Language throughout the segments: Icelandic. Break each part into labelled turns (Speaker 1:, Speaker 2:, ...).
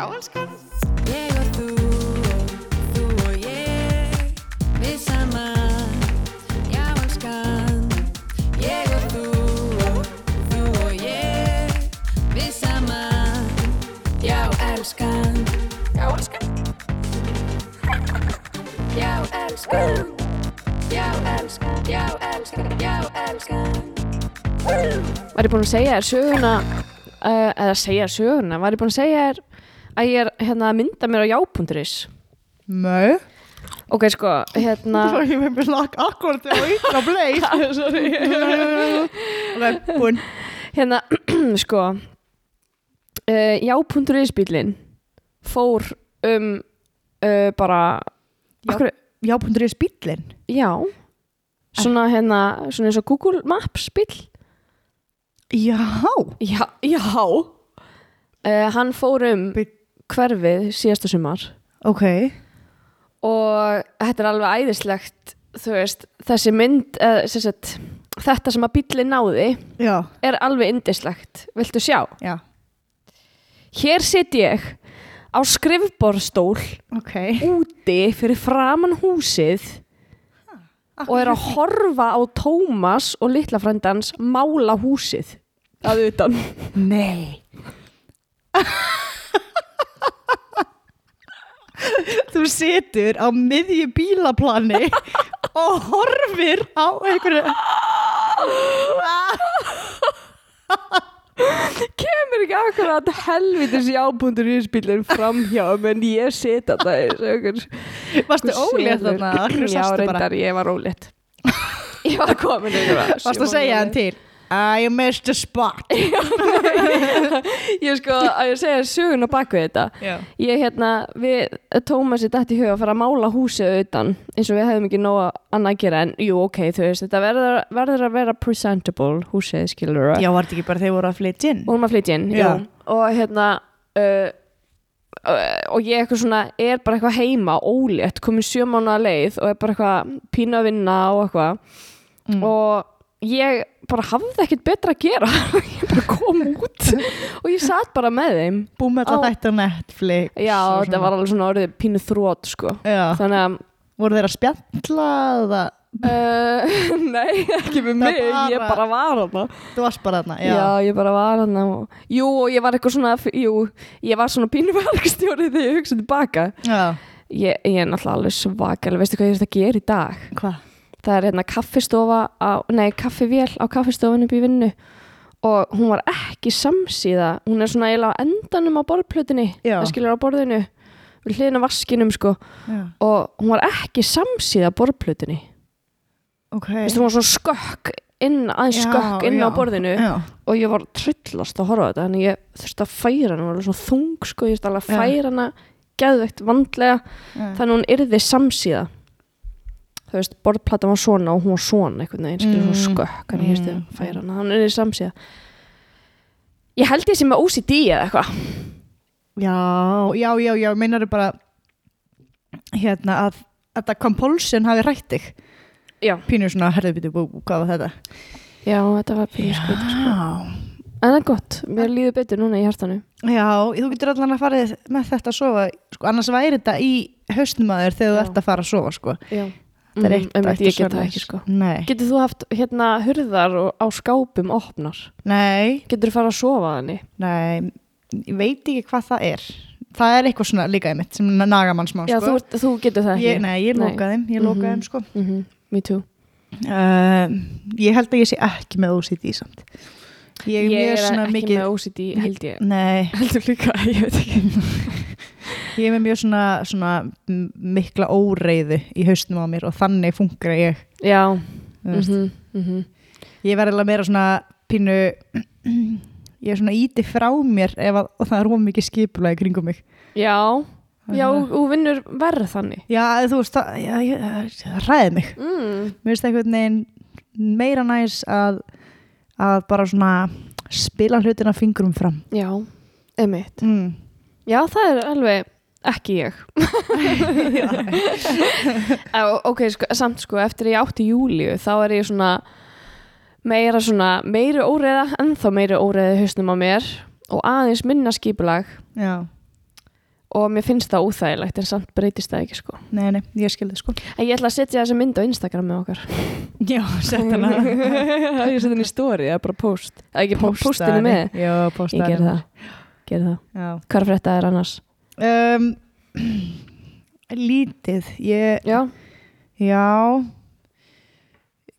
Speaker 1: Já, elskan.
Speaker 2: Ég og þú og þú og ég Við saman Já, elskan. Ég og þú og þú og ég Við saman Já, elskan. Já, elskan. Já, elskan. Já, elskan. Já, elskan. Já, elskan.
Speaker 3: Var ég búin að segja þér söguna uh, eða segja þér söguna, var ég búin að segja þér að ég er hérna að mynda mér á já.is
Speaker 1: Mö.
Speaker 3: Ok, sko, hérna
Speaker 1: var ég með mér lag akkurat á ykkur á bleið. Ok, búinn.
Speaker 3: Hérna, sko uh, já.is bílinn fór um uh, bara
Speaker 1: Já.is bíllinn.
Speaker 3: já svona hérna, svona eins og Google Maps bíl
Speaker 1: Já.
Speaker 3: Já, já uh, Hann fór um
Speaker 1: Bí-
Speaker 3: hverfið síðasta sumar
Speaker 1: Ok.
Speaker 3: og þetta er alveg æðislegt þú veist, þessi mynd uh, sagt, þetta sem að bíli náði
Speaker 1: Já.
Speaker 3: er alveg indislegt viltu sjá?
Speaker 1: Já.
Speaker 3: Hér sitt ég á skrifborstól
Speaker 1: Ok.
Speaker 3: úti fyrir framan húsið og er að horfa á Tómas og litla frændans mála húsið að utan
Speaker 1: Nei. Þú situr á miðju bílaplani og horfir á einhverju
Speaker 3: kemur ekki akkurat helvitis jábúndur í spilin fram hjá menn ég sit að það
Speaker 1: Varstu ólétt hverju
Speaker 3: Já, reyndar, ég var ólétt. Ég var komin ykkur
Speaker 1: Varstu að segja hann til? I missed a spot
Speaker 3: Ég sko, að ég segja sögun á bakvið þetta
Speaker 1: Já.
Speaker 3: Ég hérna, við Tómasi dætt í huga að fara að mála húsið utan eins og við hefðum ekki nóga annað að gera en jú, ok, þú veist, þetta verður, verður að vera presentable húsið, skilur
Speaker 1: Já, var þetta ekki bara þeir voru að flytja inn?
Speaker 3: og hún að flytja inn,
Speaker 1: Já.
Speaker 3: og hérna uh, uh, og ég eitthvað svona er bara eitthvað heima ólétt, komin sjö mánuða leið og er bara eitthvað pínu að vinna og eitthvað
Speaker 1: Mm.
Speaker 3: og ég bara hafði ekkert betra að gera ég bara kom út og ég satt bara með þeim
Speaker 1: Búið með þetta þætti á Netflix
Speaker 3: já, þetta var alveg svona orðið pínu þrótt sko
Speaker 1: Já.
Speaker 3: þannig að
Speaker 1: Voru þeir að spjalla eða
Speaker 3: uh, nei, ekki með mig ég bara var hana
Speaker 1: Þú varst bara þarna?
Speaker 3: Já. ég bara var hann og, Jú, og ég var eitthvað svona Jú, ég var svona pínu verkstjóri þegar ég hugsa tilbaka
Speaker 1: Já.
Speaker 3: Ég, ég er náttúrulega alveg svakalega Veistu hvað ég er að gera í dag?
Speaker 1: Hvað?
Speaker 3: Það er hérna kaffistofa á, Nei, kaffivél á kaffistofun upp í vinnu Og hún var ekki samsíða Hún er svona eiginlega á endanum á borðplötunni
Speaker 1: Já.
Speaker 3: Það skilur á borðinu Við hliðina vaskinum sko
Speaker 1: Já.
Speaker 3: Og hún var ekki samsíða borðplötunni
Speaker 1: Ok.
Speaker 3: Veistu, hún var svona skökk inn, aðeins skökk inn á borðinu
Speaker 1: Já.
Speaker 3: og ég var trillast að horfa á þetta þannig ég þurfti að færa hana, hún var svona þung sko, ég þurfti alveg að færa hana geðveikt vandlega,
Speaker 1: Já.
Speaker 3: þannig hún yrði samsíða þú veist, borðplata var svona og hún var svona einhvern veginn, skilur
Speaker 1: Mm.
Speaker 3: svona skökk ég þurfti
Speaker 1: Mm.
Speaker 3: að færa hana, hann yrði samsíða ég held ég sem með OCD eða eitthvað
Speaker 1: Já, já, já, já, meinar bara hérna að að þetta compulsion hafi rætt þig
Speaker 3: já,
Speaker 1: pínur svona, herðu býtu, hvað var þetta?
Speaker 3: já, þetta var pínu skrítið sko. en það er gott, mér líður betur núna í hjartanu
Speaker 1: Já, þú getur allan að fara með þetta að sofa, sko, annars væri þetta í hausnum að þér þegar þú
Speaker 3: Já.
Speaker 1: ert að fara að sofa, sko.
Speaker 3: já,
Speaker 1: Þetta er
Speaker 3: Mhm,
Speaker 1: eitt ætti
Speaker 3: ég get það ekki sko
Speaker 1: Nei,
Speaker 3: Getur þú haft hérna hurðar á skápum opnar?
Speaker 1: nei,
Speaker 3: Getur þú fara að sofa þannig?
Speaker 1: nei, ég veit ekki hvað það er. Það er eitthvað svona líka einmitt sem naga mann smá,
Speaker 3: Já,
Speaker 1: sko.
Speaker 3: þú, þú getur það ekki.
Speaker 1: Ég, nei, ég lokaði þeim, ég lokaði
Speaker 3: Mhm.
Speaker 1: þeim, sko.
Speaker 3: Mhm, Me too.
Speaker 1: Uh, ég held að ég sé ekki með OCD samt. Ég er mjög
Speaker 3: er
Speaker 1: svona
Speaker 3: ekki
Speaker 1: mikið...
Speaker 3: með OCD, held ég.
Speaker 1: Nei,
Speaker 3: Heldur líka, ég veit ekki.
Speaker 1: ég er með mjög svona, svona mikla óreiðu í haustum á mér og þannig funkar ég.
Speaker 3: Já.
Speaker 1: þú veist.
Speaker 3: Mhm, mhm.
Speaker 1: Ég verði alveg meira svona pínu, ég er svona íti frá mér að, og það er róm mikið skipulega í kringum mig.
Speaker 3: Já, já, og vinnur verð þannig.
Speaker 1: Já, þú veist, það, já, ég, það ræði mig.
Speaker 3: Mm.
Speaker 1: Mér finnst einhvern veginn meira næs að, að bara svona spila hlutina fingrum fram.
Speaker 3: Já, emitt.
Speaker 1: Mm.
Speaker 3: Já, það er alveg ekki ég. Ok, sko, samt sko, eftir ég átti júliu, þá er ég svona meira svona, meiri óreiða, ennþá meiri óreiði hausnum á mér og aðeins minna skipulag.
Speaker 1: Já,
Speaker 3: og mér finnst það úþægilegt en samt breytist það ekki sko.
Speaker 1: Nei, nei, ég skilði sko.
Speaker 3: En ég ætla að setja þessa mynd á Instagram með okkar.
Speaker 1: Já, sett hana.
Speaker 3: Ég setja henni í story, eða bara post? Eða ekki po- postinu með.
Speaker 1: Já,
Speaker 3: ég ger það, ger það.
Speaker 1: já.
Speaker 3: hvað er frétta er annars?
Speaker 1: Um, lítið. Ég,
Speaker 3: já,
Speaker 1: já.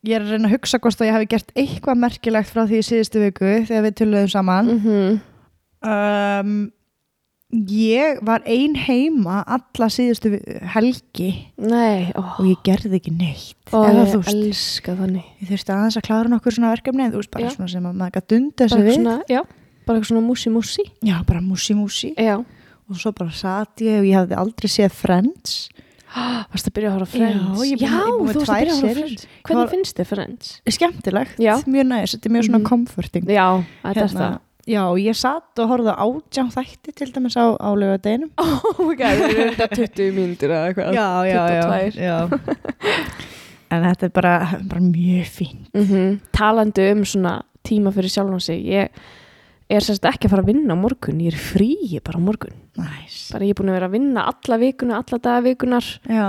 Speaker 1: Ég er að reyna að hugsa hvort að ég hafi gert eitthvað merkilegt frá því í síðustu viku þegar við töluðum saman.
Speaker 3: Mm
Speaker 1: um, ég var ein heima alla síðustu helgi.
Speaker 3: Nei, ó,
Speaker 1: og ég gerði ekki neitt.
Speaker 3: Ó
Speaker 1: eða
Speaker 3: ég
Speaker 1: þú veist,
Speaker 3: elska þannig
Speaker 1: ég þurfti aðeins að klára nokkur svona verkefni en þú veist bara
Speaker 3: Já.
Speaker 1: svona sem að maður gæti dunda
Speaker 3: bara
Speaker 1: sig við.
Speaker 3: svona, já, bara eitthvað svona músi músi
Speaker 1: já, bara músi músi
Speaker 3: já,
Speaker 1: og svo bara satt ég og ég hafði aldrei séð Friends
Speaker 3: varst að byrja að horfa á Friends
Speaker 1: Já, er
Speaker 3: já
Speaker 1: er með
Speaker 3: þú varst að byrja að
Speaker 1: seríur.
Speaker 3: Friends hvernig
Speaker 1: Var-
Speaker 3: finnst þið Friends?
Speaker 1: skemmtilegt,
Speaker 3: Já.
Speaker 1: mjög næst þetta er mjög svona
Speaker 3: Mhm.
Speaker 1: comforting
Speaker 3: já, þetta er það
Speaker 1: já, ég satt og horfði átján þætti til dæmis á álega deginum
Speaker 3: oh my god, það eru þetta 20 mínútur eða eitthvað
Speaker 1: já, já, já,
Speaker 3: 22.
Speaker 1: já. en þetta er bara, bara mjög fín
Speaker 3: mm talandi um svona tíma fyrir sjálfan sig ég er sérst ekki að fara að vinna á morgun ég er frí bara á morgun.
Speaker 1: Næs
Speaker 3: bara ég er búin að vera að vinna alla vikuna alla daga vikunar.
Speaker 1: Já,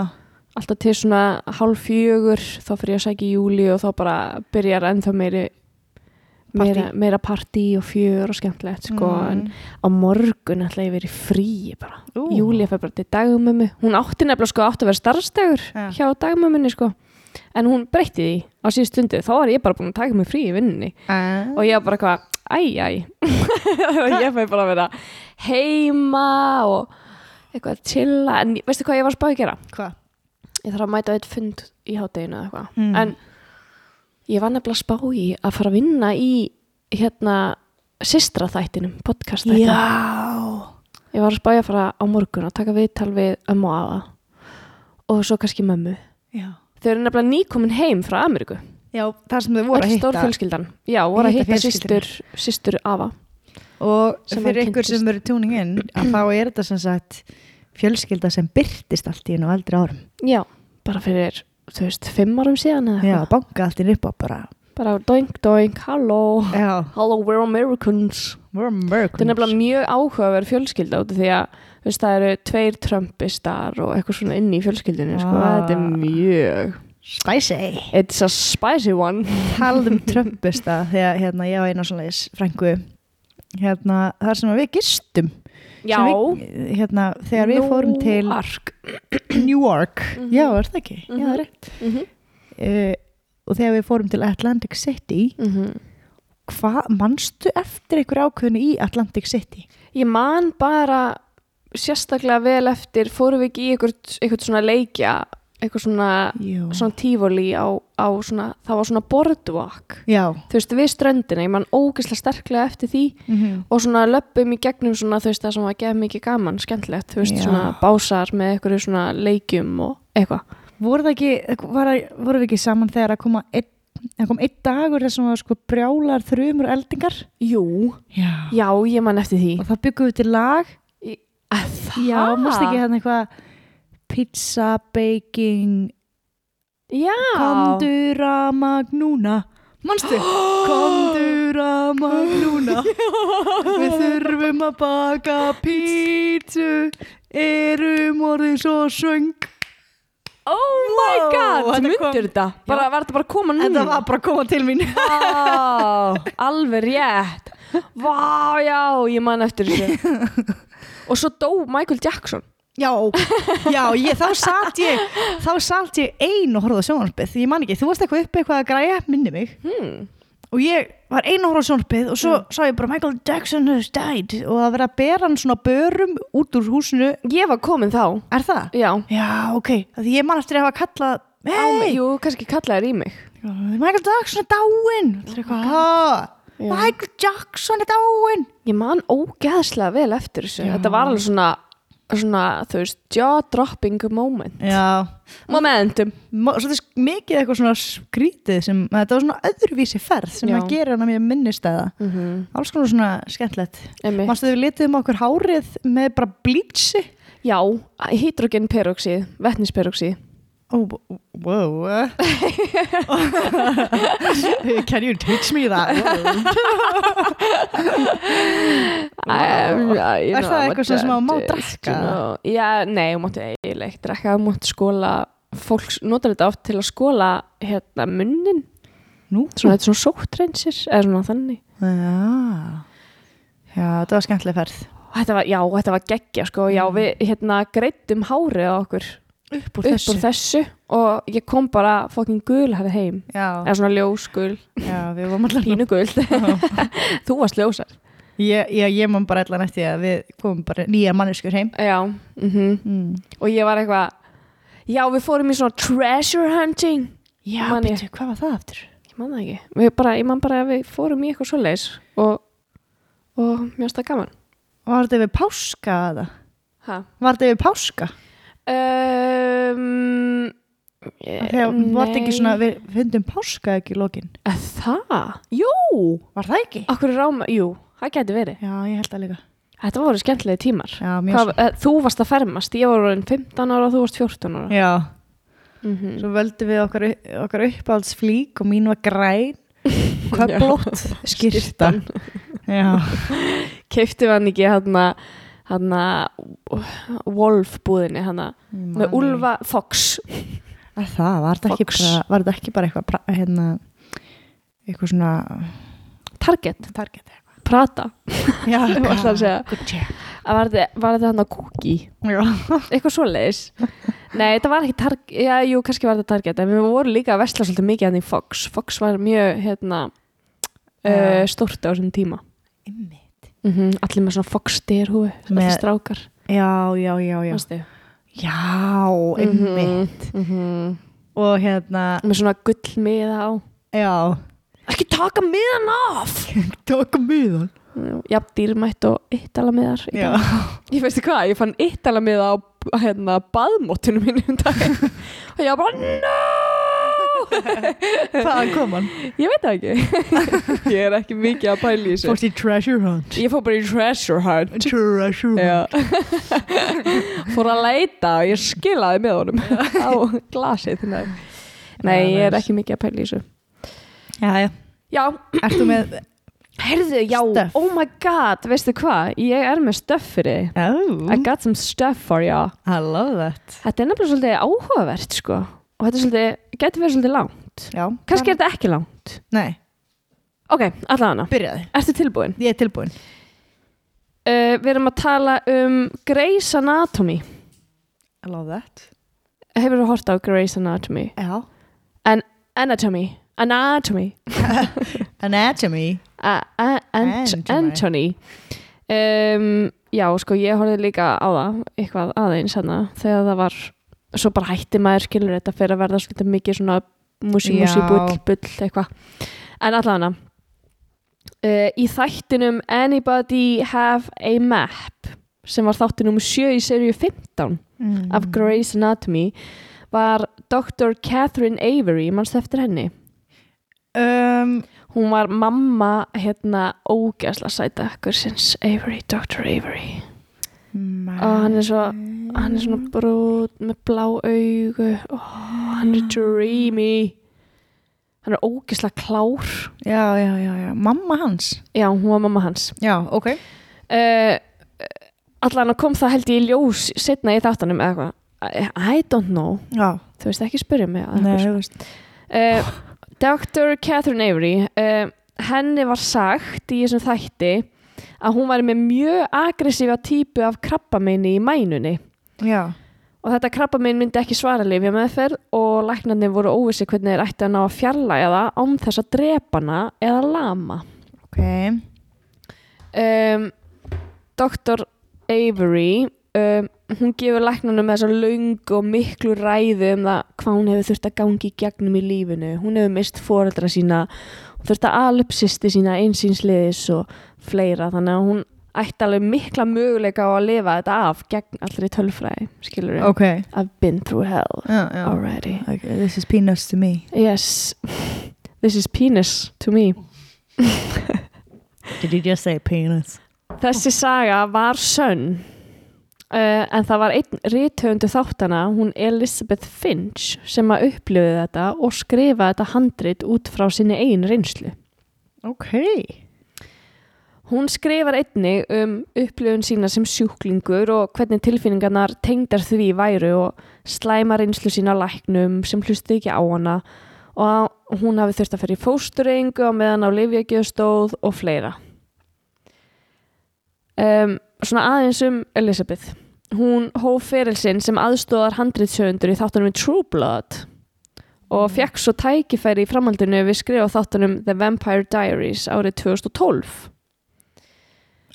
Speaker 3: alltaf til svona hálf fjögur þá fyrir ég að sækja í júli og þá bara byrjar ennþá meiri meira, meira partí og fjör og skemmtilegt sko, en
Speaker 1: Mm.
Speaker 3: á morgun ætla ég að vera frí bara,
Speaker 1: Ú.
Speaker 3: júli fyrir bara til dagmömmu. Hún átti nefnilega sko átti að vera starfstegur
Speaker 1: Já.
Speaker 3: hjá dagmömmunni sko. En hún breytti því á síðust stundu þá var ég bara búin að taka mig frí í vinninni
Speaker 1: Ah.
Speaker 3: og ég var bara eitthvað, æj, æj ég fæ bara að vera heima og eitthvað að chilla, en veistu hvað ég var að spá að gera?
Speaker 1: hvað?
Speaker 3: Ég þarf að mæta eitt fund í hátteginu eða eitthvað.
Speaker 1: Mm.
Speaker 3: en ég var nefnilega að spá í að fara að vinna í hérna systra þættinum, podcast þættinum.
Speaker 1: Já.
Speaker 3: Ég var að spá í að fara á morgun að taka viðtal við ömmu og afa og svo kannski mömmu.
Speaker 1: Já.
Speaker 3: Þau eru nefnilega nýkomin heim frá Ameríku
Speaker 1: Já, það sem þau voru að
Speaker 3: öll stór
Speaker 1: hitta.
Speaker 3: fjölskyldan já, voru að
Speaker 1: Hitta
Speaker 3: hitta systur afa.
Speaker 1: Og fyrir ykkur sem eru tuning in að þá er þetta sem sagt fjölskylda sem byrtist allt í einu á eldri árum.
Speaker 3: Já, bara fyrir, þú veist, fimm árum síðan eða
Speaker 1: Já,
Speaker 3: eitthvað.
Speaker 1: banka allt í á bara
Speaker 3: bara doink doink, halló.
Speaker 1: Já,
Speaker 3: hello, we're Americans.
Speaker 1: We're
Speaker 3: þetta er
Speaker 1: Americans.
Speaker 3: nefnilega mjög áhugaverð fjölskylda út af því að veist, það eru tveir trumpistar og eitthvað svona inn í fjölskyldinu sko.
Speaker 1: Ah.
Speaker 3: þetta er mjög
Speaker 1: Spicy
Speaker 3: it's a spicy one
Speaker 1: Talðum trömpista þegar hérna, ég á eina svona frængu hérna, þar sem við gistum
Speaker 3: já,
Speaker 1: við, hérna, þegar við fórum til
Speaker 3: Newark.
Speaker 1: New York
Speaker 3: Mhm.
Speaker 1: Já, er það ekki? Já, það er rétt
Speaker 3: Mhm,
Speaker 1: uh, Og þegar við fórum til Atlantic City
Speaker 3: mhm.
Speaker 1: hvað, manstu eftir einhver ákveðinu í Atlantic City?
Speaker 3: ég man bara sérstaklega vel eftir fórum við ekki í eitthvað svona leikja eitthvað svona, svona tífóli á, á svona, það var svona boardwalk
Speaker 1: Já.
Speaker 3: þú veist, við ströndina, ég man ógeðslega sterklega eftir því
Speaker 1: Mm -hmm.
Speaker 3: og svona löpum í gegnum svona þú veist það sem var geð mikið gaman, skemmtilegt þú veist
Speaker 1: Já.
Speaker 3: svona básar með eitthvað svona leikjum og eitthvað
Speaker 1: Voru það ekki, það- voru við ekki saman þegar að koma einn Það kom einn dagur þar sem var sko brjálar þrjumur eldingar
Speaker 3: Jú,
Speaker 1: Já.
Speaker 3: já ég man eftir því
Speaker 1: Og það byggum við til lag
Speaker 3: að það?
Speaker 1: Já, mást ekki hérna eitthvað Pizza, baking
Speaker 3: Já,
Speaker 1: Komdu ramag núna Manstu? Komdu ramag núna Við þurfum að baka pítsu Erum orðin svo svöng
Speaker 3: oh my
Speaker 1: Wow,
Speaker 3: god,
Speaker 1: kom-
Speaker 3: þetta? Bara, var þetta bara að koma núna?
Speaker 1: Þetta var bara að koma til mín.
Speaker 3: Vá, alveg rétt. Vá, já, ég man eftir þessu. Og svo dó Michael Jackson
Speaker 1: Já, já ég, þá satt ég þá satt ég ein og horfði á sjónvarpið ég man ekki, þú varst eitthvað uppi eitthvað að græja minni mig.
Speaker 3: Hmm.
Speaker 1: og ég var ein og horfði á sjónvarpið og svo sá ég bara Michael Jackson has died. Og það verið að bera hann svona börum út úr húsinu.
Speaker 3: Ég var komin þá.
Speaker 1: Er það?
Speaker 3: Já,
Speaker 1: Já, ok, því ég man eftir að hafa kallað Hey,
Speaker 3: jú, kannski kallaðir í mig.
Speaker 1: Michael Jackson er dáinn. Allir eitthvað, "Ha?
Speaker 3: Já.
Speaker 1: Michael Jackson er dáinn.
Speaker 3: Ég man ógeðslega vel eftir þessu Svona, þú veist, jaw-dropping moment.
Speaker 1: Já,
Speaker 3: Momentum.
Speaker 1: Mo- svolítið mikið eitthvað svona skrítið sem, þetta var svona öðruvísi ferð sem
Speaker 3: Já.
Speaker 1: að gera hann að mér minnistæða
Speaker 3: mm -hmm.
Speaker 1: alls konar svona skemmtilegt.
Speaker 3: Einmitt.
Speaker 1: Mástu þau við litið um okkur hárið með bara blítsi
Speaker 3: Já, hydrogen peroxid, vetnisperoxid
Speaker 1: Oh, whoa. Can you teach me that?
Speaker 3: Um, yeah, you
Speaker 1: Er
Speaker 3: know,
Speaker 1: það
Speaker 3: I'm a
Speaker 1: eitthvað sem að má
Speaker 3: know. Já, nei, þú máttu eiginlega ekki drekka, þú máttu skóla fólk notar þetta oft til að skóla hérna munnin,
Speaker 1: Nú?
Speaker 3: svona þetta er svona sóttrensir eða svona þannig
Speaker 1: Já. Já, þetta var skemmtileg ferð.
Speaker 3: þetta var, já, þetta var geggja sko, já,
Speaker 1: Mm.
Speaker 3: við hérna greiddum hárið á okkur
Speaker 1: Upp úr
Speaker 3: upp úr þessu. og ég kom bara fokkin gul hefði heim,
Speaker 1: Já,
Speaker 3: eða svona ljósgul.
Speaker 1: Já, við vorum allar
Speaker 3: pínu gul, þú varst ljósar.
Speaker 1: Ég, ég, ég man bara allan eftir að við komum bara nýja manneskur heim.
Speaker 3: já, mhm.
Speaker 1: Mm.
Speaker 3: og ég var eitthvað já, við fórum í svona treasure hunting.
Speaker 1: Já, betur, hvað var það aftur?
Speaker 3: ég man það ekki, bara, ég man bara að við fórum í eitthvað svoleiðis og, og mér finnst það gaman.
Speaker 1: Var þetta við páska
Speaker 3: ha?
Speaker 1: Var þetta við páska?
Speaker 3: Um,
Speaker 1: Þegar var þetta ekki svona, við fundum páska ekki í lokin.
Speaker 3: Að það? Jú,
Speaker 1: Var það ekki?
Speaker 3: okkur ráma, jú, það geti verið
Speaker 1: Já, ég held að líka.
Speaker 3: Þetta voru skemmtilegi tímar
Speaker 1: Já, mjög
Speaker 3: Hvað, eh, Þú varst að fermast, ég var orðin 15 ára og þú varst 14 ára
Speaker 1: Já,
Speaker 3: mm
Speaker 1: svo völdum við okkar, okkar uppáhaldsflík og mín var græn, köflótt, skýrta. Já,
Speaker 3: Keifti hann ekki hann hann Wolf búðinni hann með Ulfa Fox.
Speaker 1: Að það, var þetta ekki bara, var þetta ekki bara eitthvað, hérna, eitthvað svona,
Speaker 3: Target,
Speaker 1: target eitthvað.
Speaker 3: Prata.
Speaker 1: Já,
Speaker 3: var alltaf að segja.
Speaker 1: Good check.
Speaker 3: að var þetta, hann að
Speaker 1: Já,
Speaker 3: eitthvað svoleiðis. Nei, þetta var ekki Target, já, jú, kannski var þetta Target en við vorum líka að vesla svolítið mikið hann í Fox. Fox var mjög, hérna uh, stórt á þessum tíma.
Speaker 1: Ymmit.
Speaker 3: Mm Allir með svona
Speaker 1: Með-
Speaker 3: Allir strákar
Speaker 1: Já, já, já, já.
Speaker 3: manstu?
Speaker 1: Já.
Speaker 3: Mhm, mhm.
Speaker 1: Og hérna,
Speaker 3: Með svona gullmiða á
Speaker 1: já,
Speaker 3: Ekki taka miðan af
Speaker 1: tóka miðan.
Speaker 3: Jafn dýrmætt og yttalamiðar
Speaker 1: Já.
Speaker 3: Ég veistu hvað, ég fann yttalamiða á hérna, baðmóttunum minn um daginn og ég bara no
Speaker 1: hvaðan kom hann?
Speaker 3: Ég veit það ekki. Ég er ekki mikið að pæla í þessu.
Speaker 1: Fórst í treasure hunt.
Speaker 3: Ég fór bara í treasure hunt.
Speaker 1: Treasure hunt.
Speaker 3: Fór að leita og ég skilaði með honum á glasið. Nei, ég er ekki mikið að pæla í þessu.
Speaker 1: Já, já.
Speaker 3: Já,
Speaker 1: Ertu með,
Speaker 3: heyrðu, já,
Speaker 1: Stuff.
Speaker 3: oh my god Veistu hvað, ég er með stuff fyrir þig.
Speaker 1: Oh,
Speaker 3: I got some stuff for you
Speaker 1: I love that.
Speaker 3: Þetta er nefnilega svolítið áhugavert sko og þetta er svolítið, getur verið svolítið langt
Speaker 1: Já.
Speaker 3: kannski er þetta ekki langt
Speaker 1: Nei,
Speaker 3: ok, allavega
Speaker 1: byrjaði.
Speaker 3: ertu tilbúin?
Speaker 1: Ég er tilbúin.
Speaker 3: Uh, við erum að tala um Grey's Anatomy
Speaker 1: I love that.
Speaker 3: hefur þú hort á Grey's Anatomy?
Speaker 1: Já.
Speaker 3: Anatomy Anatomy
Speaker 1: Anatomy.
Speaker 3: A- a- ant
Speaker 1: Anatomy.
Speaker 3: Anthony um, já, sko, ég horfði líka á það eitthvað aðeins hana þegar það var svo bara hætti maður skilur þetta fyrir að verða svolítið mikið svona músi,
Speaker 1: Já.
Speaker 3: bull, bull, eitthvað en allavega uh, í þættinum Anybody Have a Map sem var þáttinum 7 í seríu 15
Speaker 1: Mm.
Speaker 3: af Grey's Anatomy var Dr. Catherine Avery mannst eftir henni
Speaker 1: Um,
Speaker 3: hún var mamma hérna ógæsla sæta kursins Avery, Dr. Avery og hann er svo hann er svona brútt með blá augu oh, hann er dreamy hann er ógæsla klár
Speaker 1: Já, já, já, já. Mamma hans.
Speaker 3: já, hún var mamma hans
Speaker 1: Já, ok.
Speaker 3: uh, allan kom það held ég í ljós setna í þáttanum eða eitthvað I, don't know,
Speaker 1: Já.
Speaker 3: þú veist ekki spyrja mig
Speaker 1: Nei,
Speaker 3: uh, Dr. Catherine Avery uh, henni var sagt í þessum þætti að hún væri með mjög aggressífa típu af krabbameini í mænunni
Speaker 1: Já.
Speaker 3: og þetta krabbamein myndi ekki svara lifja meðferð og læknarnir voru óvissi hvernig þeir ætti að ná að fjarlæga það án þess að drepa hana eða lama
Speaker 1: Ok.
Speaker 3: um, Dr. Avery um, hún gefur læknarnum þessa löng og miklu ræðu um það hvað hún hefur þurft að gangi gegnum í lífinu hún hefur mist foreldra sína hún þurft að upp sýsti sína einsýnsliðis og fleira þannig að hún ætti alveg mikla möguleika á að lifa þetta af gegn allri tölfræði skilur við,
Speaker 1: Ok.
Speaker 3: I've been through hell
Speaker 1: Já, já.
Speaker 3: already
Speaker 1: Okay, this is peanuts to me.
Speaker 3: yes, this is penis to me
Speaker 1: Did you just say peanuts?
Speaker 3: Þessi saga var sönn Uh, en það var einn rithöfundu þáttana, hún Elizabeth Finch, sem að upplöðu þetta og skrifa þetta handrit út frá sinni eigin reynslu.
Speaker 1: Ok.
Speaker 3: Hún skrifar einnig um upplöfun sína sem sjúklingur og hvernig tilfinningarnar tengdar því væru og slæma reynslu sína á læknum sem hlustu ekki á hana og hún hafi þurft að fyrir fóstureyingu á meðan á lifjagjöðstóð og fleira. Um, svona aðeins um Elizabeth. Hún hóf ferilsinn sem aðstóðar handritsjöfundur í þáttunum True Blood og fekk svo tækifæri í framhaldinu við skrifa þáttunum The Vampire Diaries árið 2012.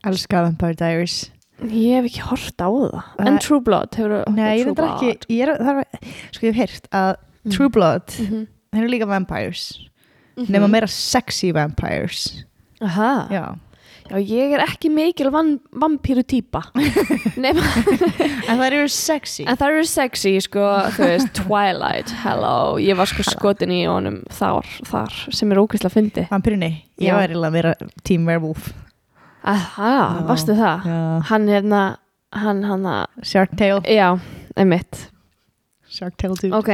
Speaker 1: Elska Vampire Diaries.
Speaker 3: Ég hef ekki hort á það. En
Speaker 1: Nei.
Speaker 3: True Blood hefur
Speaker 1: Nei, ég veit ekki, ég er, er, sko ég hef heyrt að True Blood,
Speaker 3: Mm -hmm.
Speaker 1: þeir eru líka vampires,
Speaker 3: Mhm.
Speaker 1: nema meira sexy vampires.
Speaker 3: Aha.
Speaker 1: Já.
Speaker 3: Já, ég er ekki mikil van, vampíru. Nema,
Speaker 1: En það eru sexy.
Speaker 3: en það eru sexy, sko, þú veist, Twilight, hello. Ég var sko skotin í honum þar, þar sem er ókvæslega fyndi.
Speaker 1: Vampirunni, ég
Speaker 3: Já.
Speaker 1: var eiginlega meira Team Werewolf.
Speaker 3: Aha,
Speaker 1: Já.
Speaker 3: varstu það?
Speaker 1: Já.
Speaker 3: Hann hérna, hann, hann, að-
Speaker 1: Shark Tale.
Speaker 3: já, einmitt.
Speaker 1: Shark Tale dude.
Speaker 3: Ok,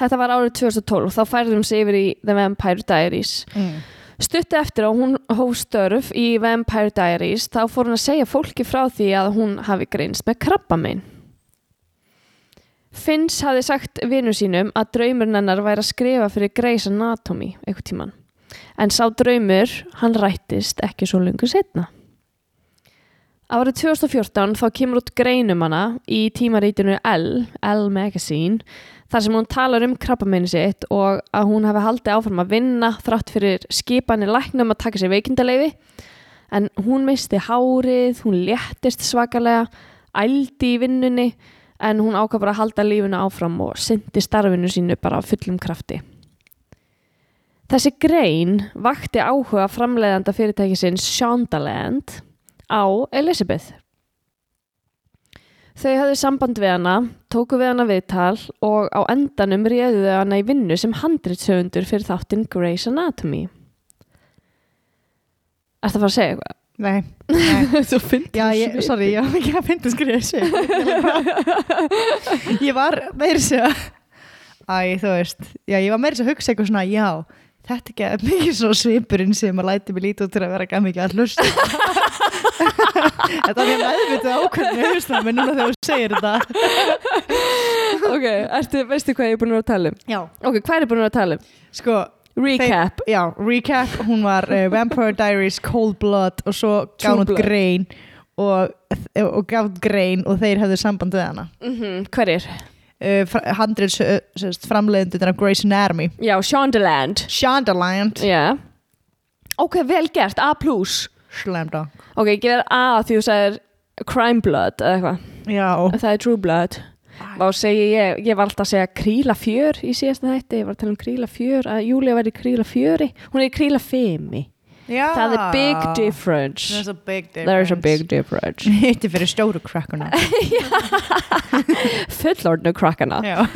Speaker 3: þetta var árið 2012, þá færðum sig yfir í The Vampire Diaries.
Speaker 1: Mm.
Speaker 3: Stuttu eftir að hún hóf störf í Vampire Diaries þá fór hún að segja fólki frá því að hún hafi greinst með krabbamein. Finns hafi sagt vinnu sínum að draumurinn hennar væri að skrifa fyrir Grey's Anatomy eitthvað tíman. En sá draumur, hann rættist ekki svo lungu setna. Árið 2014 þá kemur út greinum hana í tímarítinu L, L Magazine, þar sem hún talar um krabbameinu sitt og að hún hafi haldið áfram að vinna þrátt fyrir skipanir læknum að taka sér veikindaleifi en hún misti hárið, hún léttist svakalega, ældi í vinnunni en hún ákvað bara að halda lífuna áfram og syndi starfinu sínu bara fullum krafti. Þessi grein vakti áhuga framleiðanda fyrirtækisins Shondaland á Elizabeth. Þau hafði samband við hana, tóku við hana viðtal og á endanum réðu þau hana í vinnu sem handritsöfundur fyrir þáttinn Grey's Anatomy. Ertu að fara að segja eitthvað?
Speaker 1: Nei, nei.
Speaker 3: Þú finnst
Speaker 1: Já, ég, sorry, ég var ekki að finna að skrifa þessu. Ég var meira að æ, þú veist, já, ég var segja að hugsa eitthvað svona, já, þetta er ekki mikið svo svipurinn sem að læti mig lítið út til að vera gæm mikið að hlusta. þetta var mjög meðvitað ákveðinu hausnum, en núna þegar þú segir þetta.
Speaker 3: Ok, ertu, veistu hvað ég er búin að tala um?
Speaker 1: Já,
Speaker 3: Ok, hvað er ég búin að tala um?
Speaker 1: sko,
Speaker 3: Recap.
Speaker 1: já, recap, hún var uh, Vampire Diaries, Cold Blood og svo gaf hún grein og, og gaf út grein og þeir hefðu samband við hana.
Speaker 3: Mm Hverjir?
Speaker 1: uh, handrits uh, framleiðendur af Grey's Anatomy
Speaker 3: Já, Shondaland.
Speaker 1: Shondaland
Speaker 3: Já. Ok, vel gert, A+.
Speaker 1: Slam dunk
Speaker 3: Ok, ég gefur A því þú sagðir Crime Blood eða eitthvað.
Speaker 1: Já,
Speaker 3: Það er True Blood. Vá, segi ég, ég var alltaf að segja kríla fjör í síðasta þætti, ég var að tala um kríla fjör, að Júlia væri kríla fjöri, hún er kríla femi.
Speaker 1: Já.
Speaker 3: Það er big difference.
Speaker 1: There's a big difference
Speaker 3: There's a big difference.
Speaker 1: Hitti fyrir stóru krakkuna
Speaker 3: Fullordnu krakkana.
Speaker 1: Já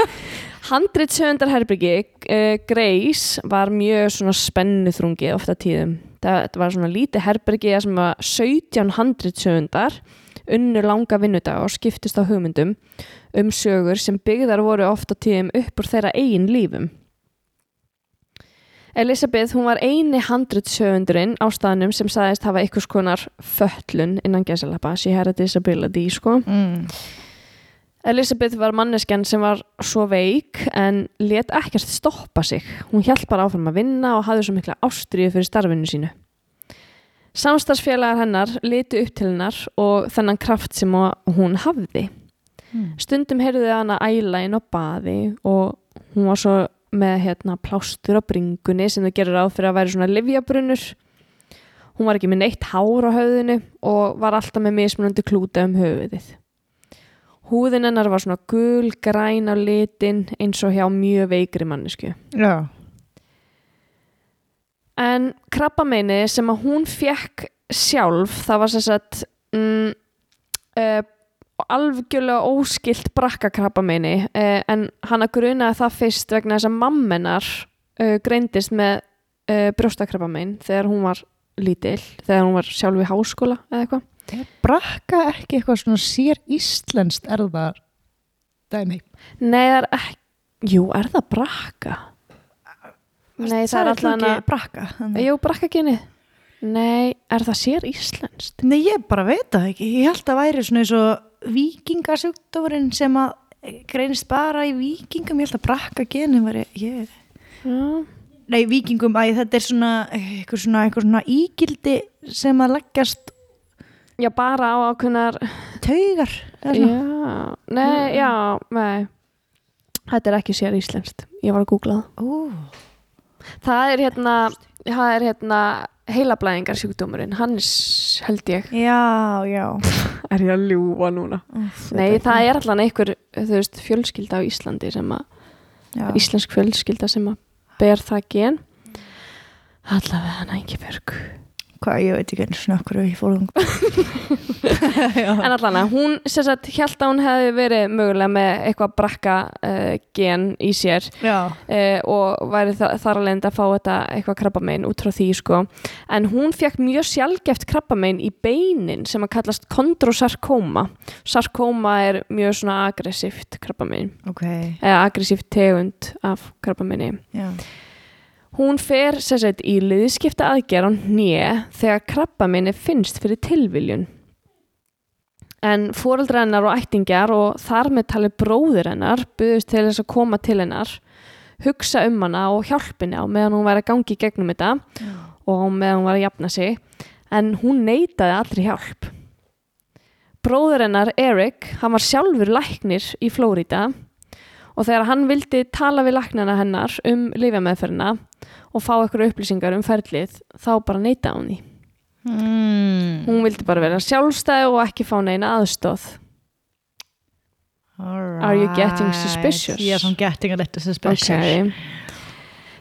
Speaker 3: Handritsöfundarherbyggi uh, Grace var mjög svona spennuþrungi ofta tíðum. Það, var svona lítið herbyggi sem var 17 handritsöfundar unnu langa vinnudag og skiptist á hugmyndum um sögur sem byggðar voru ofta tíðum upp úr þeirra eigin lífum. Elisabeth, hún var eini handritsöfundurinn á staðnum sem sagðist hafa einhvers konar föllun innan gesalappa, she had a disability, sko.
Speaker 1: mm.
Speaker 3: Elisabeth var manneskjan sem var svo veik en let ekkert stoppa sig. Hún hjælt bara áfram að vinna og hafði svo mikla ástriðu fyrir starfinu sínu. Samstagsfélagar hennar litu upp til hennar og þennan kraft sem hún hafði.
Speaker 1: Mm.
Speaker 3: Stundum heyrðu hana æla inn á baði og hún var svo með hérna, plástur á bringunni sem þau gerur á fyrir að væri svona livjabrunnur. Hún var ekki með neitt hár á höfðinu og var alltaf með mismunandi klúta um höfuðið. Húðin hennar var svona gul, græn á litin eins og hjá mjög veikri mannesku.
Speaker 1: Já
Speaker 3: En krabbameini sem að hún fekk sjálf, það var sem sagt mm, uh, algjörlega óskilt brakka krabbameini uh, en hann að grunaði það fyrst vegna þess að mammenar uh, greindist með uh, brjóstakrabbamein þegar hún var lítil, þegar hún var sjálf í háskóla eða eitthvað.
Speaker 1: Er brakka ekki eitthvað svona sér íslenskt erðar dæmi?
Speaker 3: Nei, það er ekki, jú, er það brakka? Nei, það er
Speaker 1: Sagðir þú
Speaker 3: allan
Speaker 1: ekki brakka.
Speaker 3: jú, brakka genið. Nei, er það sér íslenskt?
Speaker 1: Nei, ég bara veit það ekki. Ég held að væri svona eins og vikingasjúkdómurinn sem að greinist bara í vikingum. Ég held að brakka genin væri, ég...
Speaker 3: Já,
Speaker 1: Nei, vikingum, æ, þetta er svona eitthvað svona, eitthvað svona ígildi sem að leggjast
Speaker 3: já bara á ákveðnar,
Speaker 1: taugar.
Speaker 3: já, nei, já, nei. Þetta er ekki sér íslenskt. Ég var að googla það. Það er hérna, það er hérna heilablæðingar sjúkdómurinn, hann er, s- held ég.
Speaker 1: já, já.
Speaker 3: Er ég að ljúa núna?
Speaker 1: Úff,
Speaker 3: Nei,
Speaker 1: þetta
Speaker 3: það er allan einhver, þú veist, fjölskylda á Íslandi sem að, íslensk fjölskylda sem að ber það gen. Allavega hann ekki börg.
Speaker 1: Hvað, ég veit ekki einu svona okkur við fórum.
Speaker 3: En allan að hún, sem sagt, held að hún hefði verið mögulega með eitthvað brakka uh, gen í sér
Speaker 1: Já.
Speaker 3: uh, og væri þa þar alveg að fá þetta eitthvað krabbamein út frá því sko. En hún fekk mjög sjálfgeft krabbamein í beinin sem að kallast kondrosarkóma. Sarkóma er mjög svona aggressíft krabbamein,
Speaker 1: Ok,
Speaker 3: eða aggressíft tegund af krabbameini.
Speaker 1: já.
Speaker 3: Hún fer sagt í liðskipta aðgerð á hnje þegar krabbameini finnst fyrir tilviljun. En fóreldra hennar og ættingjar og þar með tali bróðir hennar buðust til þess að koma til hennar, hugsa um hana og hjálpinni á meðan hún væri að gangi gegnum þetta og á meðan hún var að jafna sig, en hún neitaði allri hjálp. Bróður hennar, Eric, hann var sjálfur læknir í Flórida og þegar hann vildi tala við læknana hennar um lifjameðferðina og fá eitthvað upplýsingar um ferlið, þá bara neitaði hún því.
Speaker 1: Mm.
Speaker 3: Hún vildi bara vera sjálfstæð og ekki fá neina aðstóð. Are you getting suspicious?
Speaker 1: Yes, I'm getting a little suspicious.
Speaker 3: Ok.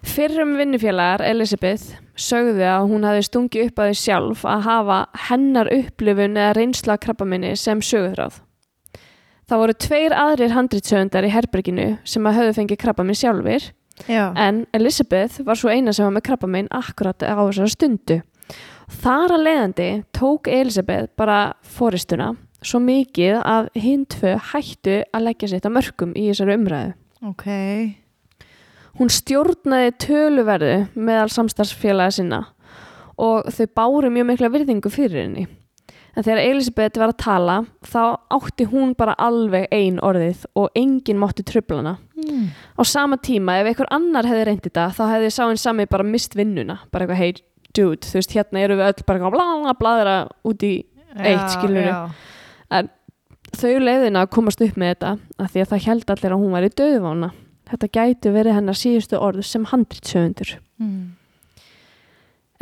Speaker 3: Fyrrum vinnufélagar Elisabeth sögðu að hún hafi stungið upp að því sjálf að hafa hennar upplifun eða reynsla krabbaminni sem sögurþráð. Það voru tveir aðrir handritsöndar í herberginu sem að höfðu fengið krabbaminn sjálfur
Speaker 1: Já.
Speaker 3: en Elisabeth var svo eina sem var með krabbaminn akkurat á þessari stundu. Þar að leiðandi tók Elisabeth bara fóristuna svo mikið að tvö hættu að leggja sitt að mörgum í þessari umræðu.
Speaker 1: Ok.
Speaker 3: Hún stjórnaði töluverðu meðal samstarfsfélaga sinna og þau báru mjög mikla virðingu fyrir henni. En þegar Elisabeth var að tala þá átti hún bara alveg ein orðið og enginn mátti trubla hana.
Speaker 1: Mm.
Speaker 3: Á sama tíma ef einhver annar hefði reyndið þetta þá hefði sáinn sami bara mist vinnuna. Bara eitthvað, hey dude, þú veist hérna eru við öll bara bla bladra út í Eitt, skilurðu.
Speaker 1: Já.
Speaker 3: þau leiðina að komast upp með þetta af því að það held allir að hún var í döðvána. Þetta gætu verið hennar síðustu orð sem handritsöfundur.
Speaker 1: Mm.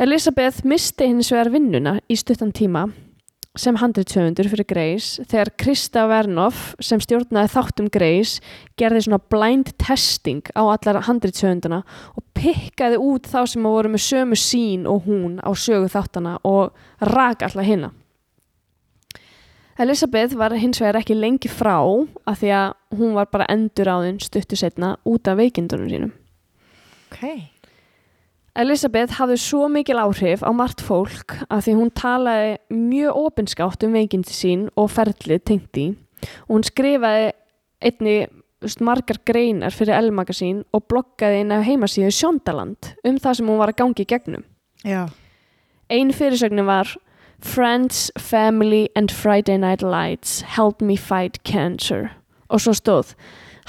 Speaker 3: Elisabeth misti hins vegar vinnuna í stuttan tíma sem handritsöfundur fyrir Grace þegar Krista Vernoff sem stjórnaði þáttum Grace gerði svona blind testing á allar handritsöfunduna og pikkaði út þá sem voru með sömu sín og hún á sögu þáttana og rak allar hinna. Elisabeth var hins vegar ekki lengi frá af því að hún var bara endur á þinn stuttu setna út af veikindunum sínum.
Speaker 1: Ok.
Speaker 3: Elisabeth hafði svo mikil áhrif á margt fólk að því hún talaði mjög opinskátt um veikindi sín og ferlið tengt í og hún skrifaði einni veist, margar greinar fyrir L-magasín og bloggaði inn af heimasíðu Sjóndaland um það sem hún var að gangi í gegnum.
Speaker 1: Já. Ein
Speaker 3: Ein fyrirsögnin var Friends, Family and Friday Night Lights help me fight cancer og svo stóð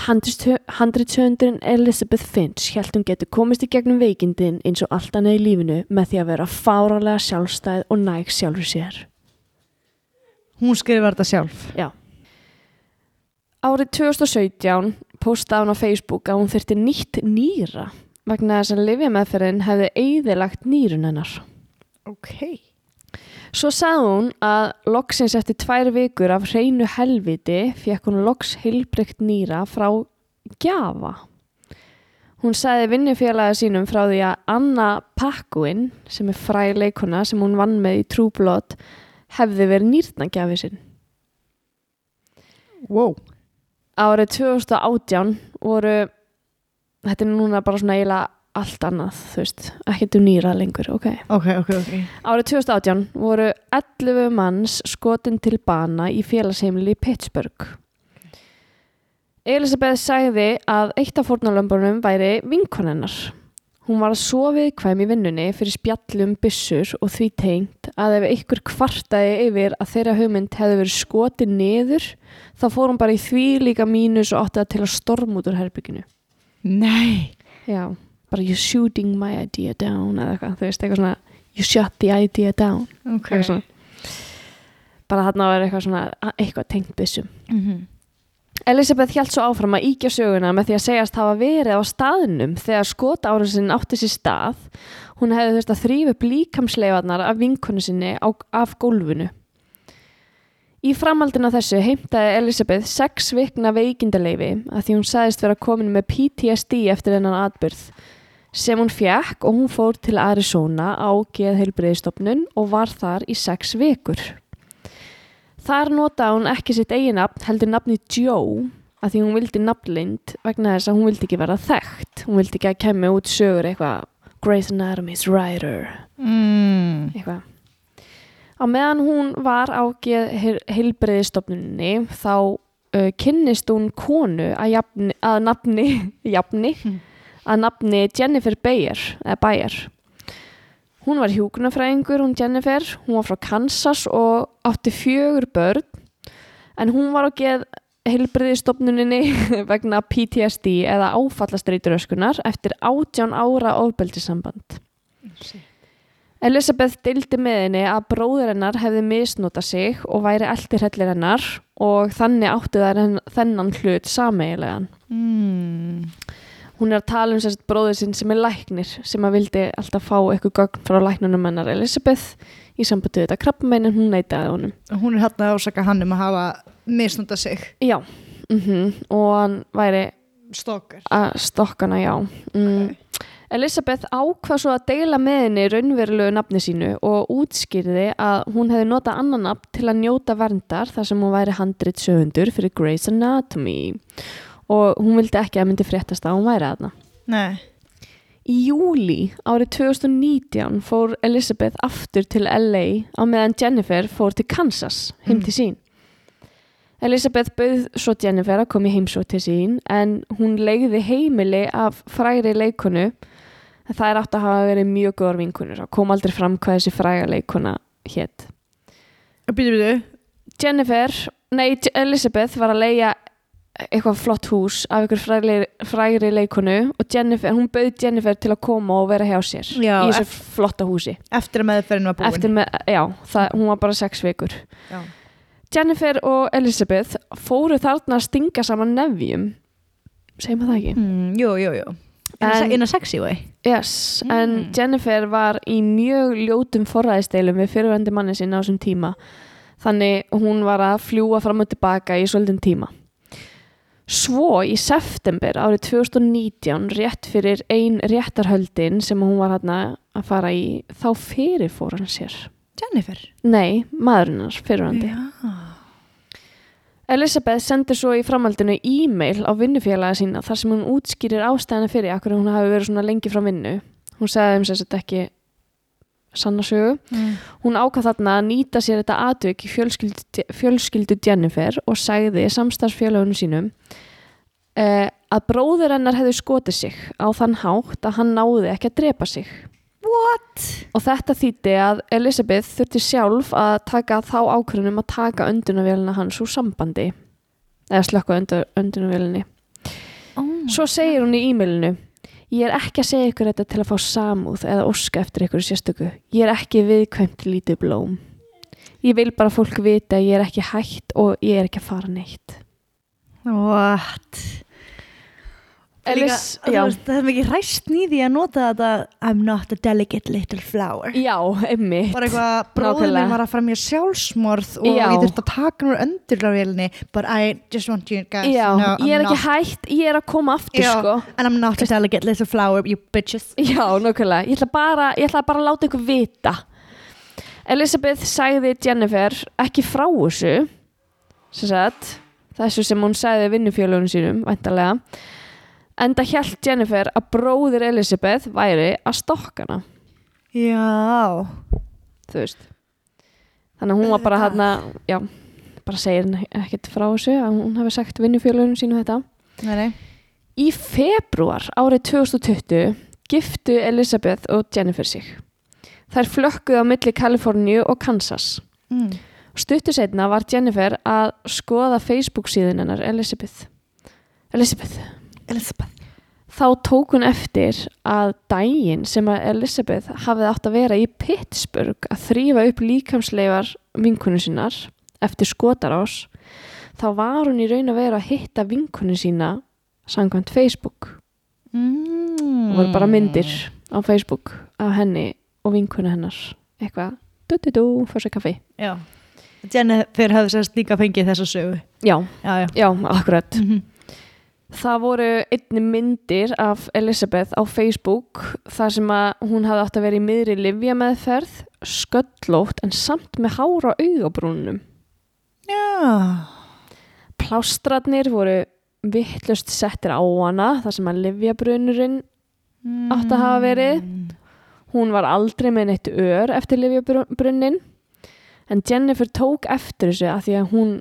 Speaker 3: Handritshöndurinn Elizabeth Finch held hún getur komist í gegnum veikindin eins og allt annað í lífinu með því að vera fáralega sjálfstæð og næg sjálfur sér.
Speaker 1: Hún skrifar þetta sjálf.
Speaker 3: Já. Árið 2017 postaði hún á Facebook að hún þyrfti nýtt nýra vegna þess að lifjameðferðin hefði eigðilagt nýrun hennar.
Speaker 1: Ok.
Speaker 3: Svo sagði hún að loksins eftir tvær vikur af hreinu helviti fekk hún loks heilbrygt nýra frá gjafa. Hún sagði vinnufélagi sínum frá því að Anna Paquin, sem er fræ leikona sem hún vann með í Blood, hefði verið nýrnagjafi sinn.
Speaker 1: Wow.
Speaker 3: Árið 2018 voru, þetta er núna bara svona eiginlega allt annað, þú veist, ekkert um nýra lengur, ok.
Speaker 1: Ok, ok, ok.
Speaker 3: Árið 2018 voru 11 manns skotin til bana í félagsheimili í Pittsburgh. Elisabeth sagði að eitt af fórnalömbunum væri vinkonennar. Hún var að svo viðkvæm í vinnunni fyrir spjallum, byssur og því tengt að ef einhver kvartaði yfir að þeirra hugmynd hefði verið skotið niður þá fór hún bara í því líka mínus og átti það til að storm út úr herbygginu.
Speaker 1: Nei.
Speaker 3: Já, bara you're shooting my idea down eða eitthvað, þú veist, eitthvað svona you shut the idea down.
Speaker 1: Ok.
Speaker 3: eitthvað svona. Bara þarna var eitthvað svona eitthvað tengt byssum.
Speaker 1: Mhm.
Speaker 3: Elisabeth hjælt svo áfram að íkja söguna með því að segjast hafa verið á staðnum þegar skotárusin átti sér stað. Hún hefði þurft að þrýfa upp líkamsleifarnar af vinkonu sinni á, af gólfinu. Í framhaldinu af þessu heimtaði Elisabeth sex vikna veikindaleifi að því hún sagðist vera komin með PTSD eftir þennan atbyrð sem hún fjekk og hún fór til Arizona á geðheilbreyðstofnun og var þar í sex vikur. Þar notaði hún ekki sitt eigin nafn heldur nafni Joe að því hún vildi nafnlind vegna þess að hún vildi ekki vera þekkt. Hún vildi ekki að kemja út sögur eitthvað Grey's Anatomy's writer
Speaker 1: Mm.
Speaker 3: eitthvað. Á meðan hún var á heilbreyðistofnunni þá uh, kynnist hún konu að, jafni, að nafni, jafni, að nafni Jennifer Bayer, Bayer. Hún var hjúkunarfræðingur, hún Jennifer, hún var frá Kansas og átti fjögur börn en hún var á geð heilbriðistofnuninni vegna PTSD eða áfallastreituröskunar eftir átján ára ofbeldisamband. Elisabeth deildi með henni að bróður hennar hefði misnota sig og væri eldir hellir hennar og þannig áttu þær henn- þennan hlut sameigilegan.
Speaker 1: Mm.
Speaker 3: Hún er að tala um sérst bróður sinn sem er læknir sem að vildi alltaf fá eitthvað gögn frá læknunum hennar Elisabeth í sambandi við þetta krabbamein en hún neitaði honum.
Speaker 1: Hún er hérna að ásaka hann um að hafa misnunda sig.
Speaker 3: Já, mm og hann væri að stokkana, já. Mm. Elisabeth ákvað svo að deila með henni raunverulegu nafni sínu og útskýrði að hún hefði notað annan nafn til að njóta verndar þar sem hún væri handrit sögundur fyrir Grey's Anatomy og hún vildi ekki að myndi fréttast að hún væri aðna.
Speaker 1: Nei.
Speaker 3: Í júli árið 2019 fór Elisabeth aftur til LA á meðan Jennifer fór til Kansas heim til sín. Elisabeth bauð svo Jennifer að koma í heimsótt til sín en hún legði heimili af fræri leikonu en það er átt að hafa verið mjög góðar vinkunur og kom aldrei fram hvað þessi fræga leikona hétt.
Speaker 1: Býtu, býtu.
Speaker 3: Jennifer, nei Elisabeth var að leia eitthvað flott hús af ykkur frægri, frægri leikonu og Jennifer, hún bauð Jennifer til að koma og vera hjá sér
Speaker 1: Já,
Speaker 3: í þessu flotta húsi
Speaker 1: Eftir að meðferðin var búin.
Speaker 3: eftir með, já, það, hún var bara sex vikur
Speaker 1: Já.
Speaker 3: Jennifer og Elizabeth fóru þarna að stinga saman nefjum segjum við það ekki
Speaker 1: Mm, jú, jú, jú. In a sexy way.
Speaker 3: yes, en
Speaker 1: Mm.
Speaker 3: Jennifer var í mjög ljótum forræðisteilum við fyrirvændi manni sinna á þessum tíma þannig hún var að fljúa fram og tilbaka í svolítinn tíma Svo í september árið 2019 rétt fyrir ein réttarhöldin sem hún var hérna að fara í þá fyrirfór hann sér
Speaker 1: Jennifer.
Speaker 3: Nei, maðurinnar fyrirvændi
Speaker 1: Já.
Speaker 3: Elisabeth sendir svo í framhaldinu e-mail á vinnufélaga sína þar sem hún útskýrir ástæðina fyrir akkur hún hafi verið svona lengi frá vinnu. Hún sagði þeim þetta ekki sanna sögu.
Speaker 1: Mm.
Speaker 3: Hún ákvað þarna að nýta sér þetta atvik í fjölskyldu, fjölskyldu Jennifer og sagði samstarfsfélagunum sínum eh, að bróður hennar hefði skotið sig á þann hátt að hann náði ekki að drepa sig.
Speaker 1: What?
Speaker 3: Og þetta þýtti að Elisabeth þurfti sjálf að taka þá ákvörðunum að taka öndunavélina hans úr sambandi eða slökka öndunavélini.
Speaker 1: Oh.
Speaker 3: Svo segir hún í e-mailinu Ég er ekki að segja ykkur þetta til að fá samúð eða óska eftir ykkur sérstöku. Ég er ekki viðkvæmt lítið blóm. Ég vil bara fólk vita að ég er ekki hætt og ég er ekki að fara neitt.
Speaker 1: What? Líka, veist, það er mikið ræst nýði að nota þetta I'm not a delicate little flower.
Speaker 3: já, emmitt.
Speaker 1: Bara eitthvað,
Speaker 3: Nákvæmlega.
Speaker 1: minn var að fara mér sjálfsmorð og ég þurfti að taka hann úr öndurláfélni but I just want you guys
Speaker 3: Já,
Speaker 1: to know I'm
Speaker 3: ég er ekki
Speaker 1: not,
Speaker 3: hætt, ég er að koma aftur
Speaker 1: Já.
Speaker 3: sko.
Speaker 1: and I'm not a delicate little flower, you bitches.
Speaker 3: Já, nokkulega. Ég ætla bara, ég ætla bara að láta ykkur vita. Elisabeth sagði Jennifer ekki frá þessu, sem sagt, þessu sem hún sagði vinnufjölugunum sínum, væntalega, enda hjælt Jennifer að bróðir Elizabeth væri að stokkana
Speaker 1: Já.
Speaker 3: þú veist. Þannig að hún var bara hérna já, bara segir ekkert frá þessu að hún hafi sagt vinnufjölunum sínu þetta.
Speaker 1: Nei, nei.
Speaker 3: í februar árið 2020 giftu Elizabeth og Jennifer sig. Þær flökkuðu á milli Kaliforníu og Kansas.
Speaker 1: Mm.
Speaker 3: stuttu setna var Jennifer að skoða Facebook síðun hennar Elizabeth. Elizabeth
Speaker 1: Elizabeth.
Speaker 3: þá tók hún eftir að daginn sem að Elizabeth hafði átt að vera í Pittsburgh að þrýfa upp líkamsleifar vinkunu sínar eftir skotarás þá var hún í raun að vera að hitta vinkunu sína samkvæmt Facebook
Speaker 1: Mm.
Speaker 3: og voru bara myndir á Facebook af henni og vinkunu hennar eitthvað, du-du-du, fyrir sér kaffi
Speaker 1: Já. Jennifer hafði sérst líka fengið þessa sögu.
Speaker 3: já,
Speaker 1: Já, já.
Speaker 3: já, akkurat
Speaker 1: Mm
Speaker 3: Það voru einni myndir af Elizabeth á Facebook þar sem að hún hafði átt að vera í miðri livja meðferð, sköllótt en samt með hár á augabrúnunum.
Speaker 1: Já.
Speaker 3: Plástrarnir voru vittlust settir á hana þar sem að livjabrunurinn átti að hafa verið. Hún var aldrei með neitt ör eftir livjabrunnin en Jennifer tók eftir þessu að því að hún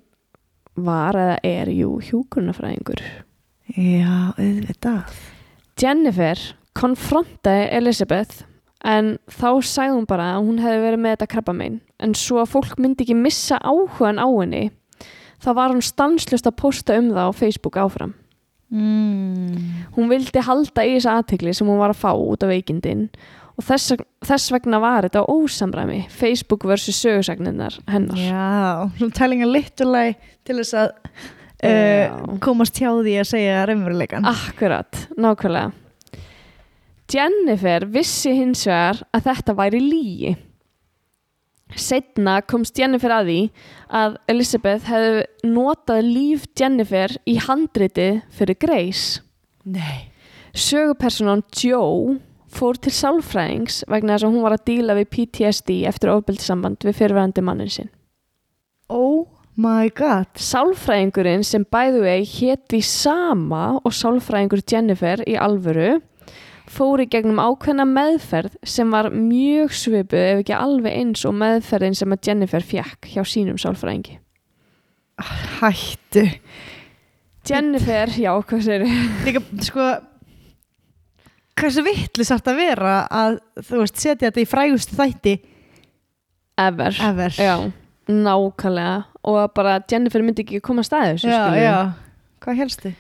Speaker 3: var eða er jú hjúkurnafræðingur.
Speaker 1: Já, auðvitað.
Speaker 3: Jennifer konfrontaði Elizabeth en þá sagði hún bara að hún hefði verið með þetta krabbamein en svo að fólk myndi ekki missa áhugan á henni þá var hún stanslust að posta um það á Facebook áfram.
Speaker 1: Mm.
Speaker 3: Hún vildi halda í þessa aðtegli sem hún var að fá út af veikindin og þess, þess vegna var þetta ósamræmi Facebook versus sögursagninnar hennar.
Speaker 1: Já, svona telling a little lie til þess að. Uh, komast hjá því að segja raunveruleikan.
Speaker 3: Akkurat, nákvæmlega. Jennifer vissi hins vegar að þetta væri lígi. Setna komst Jennifer að því að Elizabeth hefði notað líf Jennifer í handriti fyrir Grace.
Speaker 1: Nei.
Speaker 3: Sögupersonan Joe fór til sálfræðings vegna þess að hún var að díla við PTSD eftir ofbeldissamband við fyrirverandi mannin sinn.
Speaker 1: Oh my god.
Speaker 3: Sálfræðingurinn sem bæðu vegi hétt því sama og sálfræðingur Jennifer í alvöru fór í gegnum ákveðna meðferð sem var mjög svipuð ef ekki alveg eins og meðferðin sem að Jennifer fjekk hjá sínum sálfræðingi.
Speaker 1: Hættu.
Speaker 3: Jennifer, já, hvað segir
Speaker 1: Líka, sko, hversu vittlis þarf að vera að, þú veist, setja þetta í frægustu þætti
Speaker 3: Ever.
Speaker 1: ever.
Speaker 3: Já, nákvæmlega og bara Jennifer myndi ekki koma að staði þessu
Speaker 1: já, já. Hvað helstu?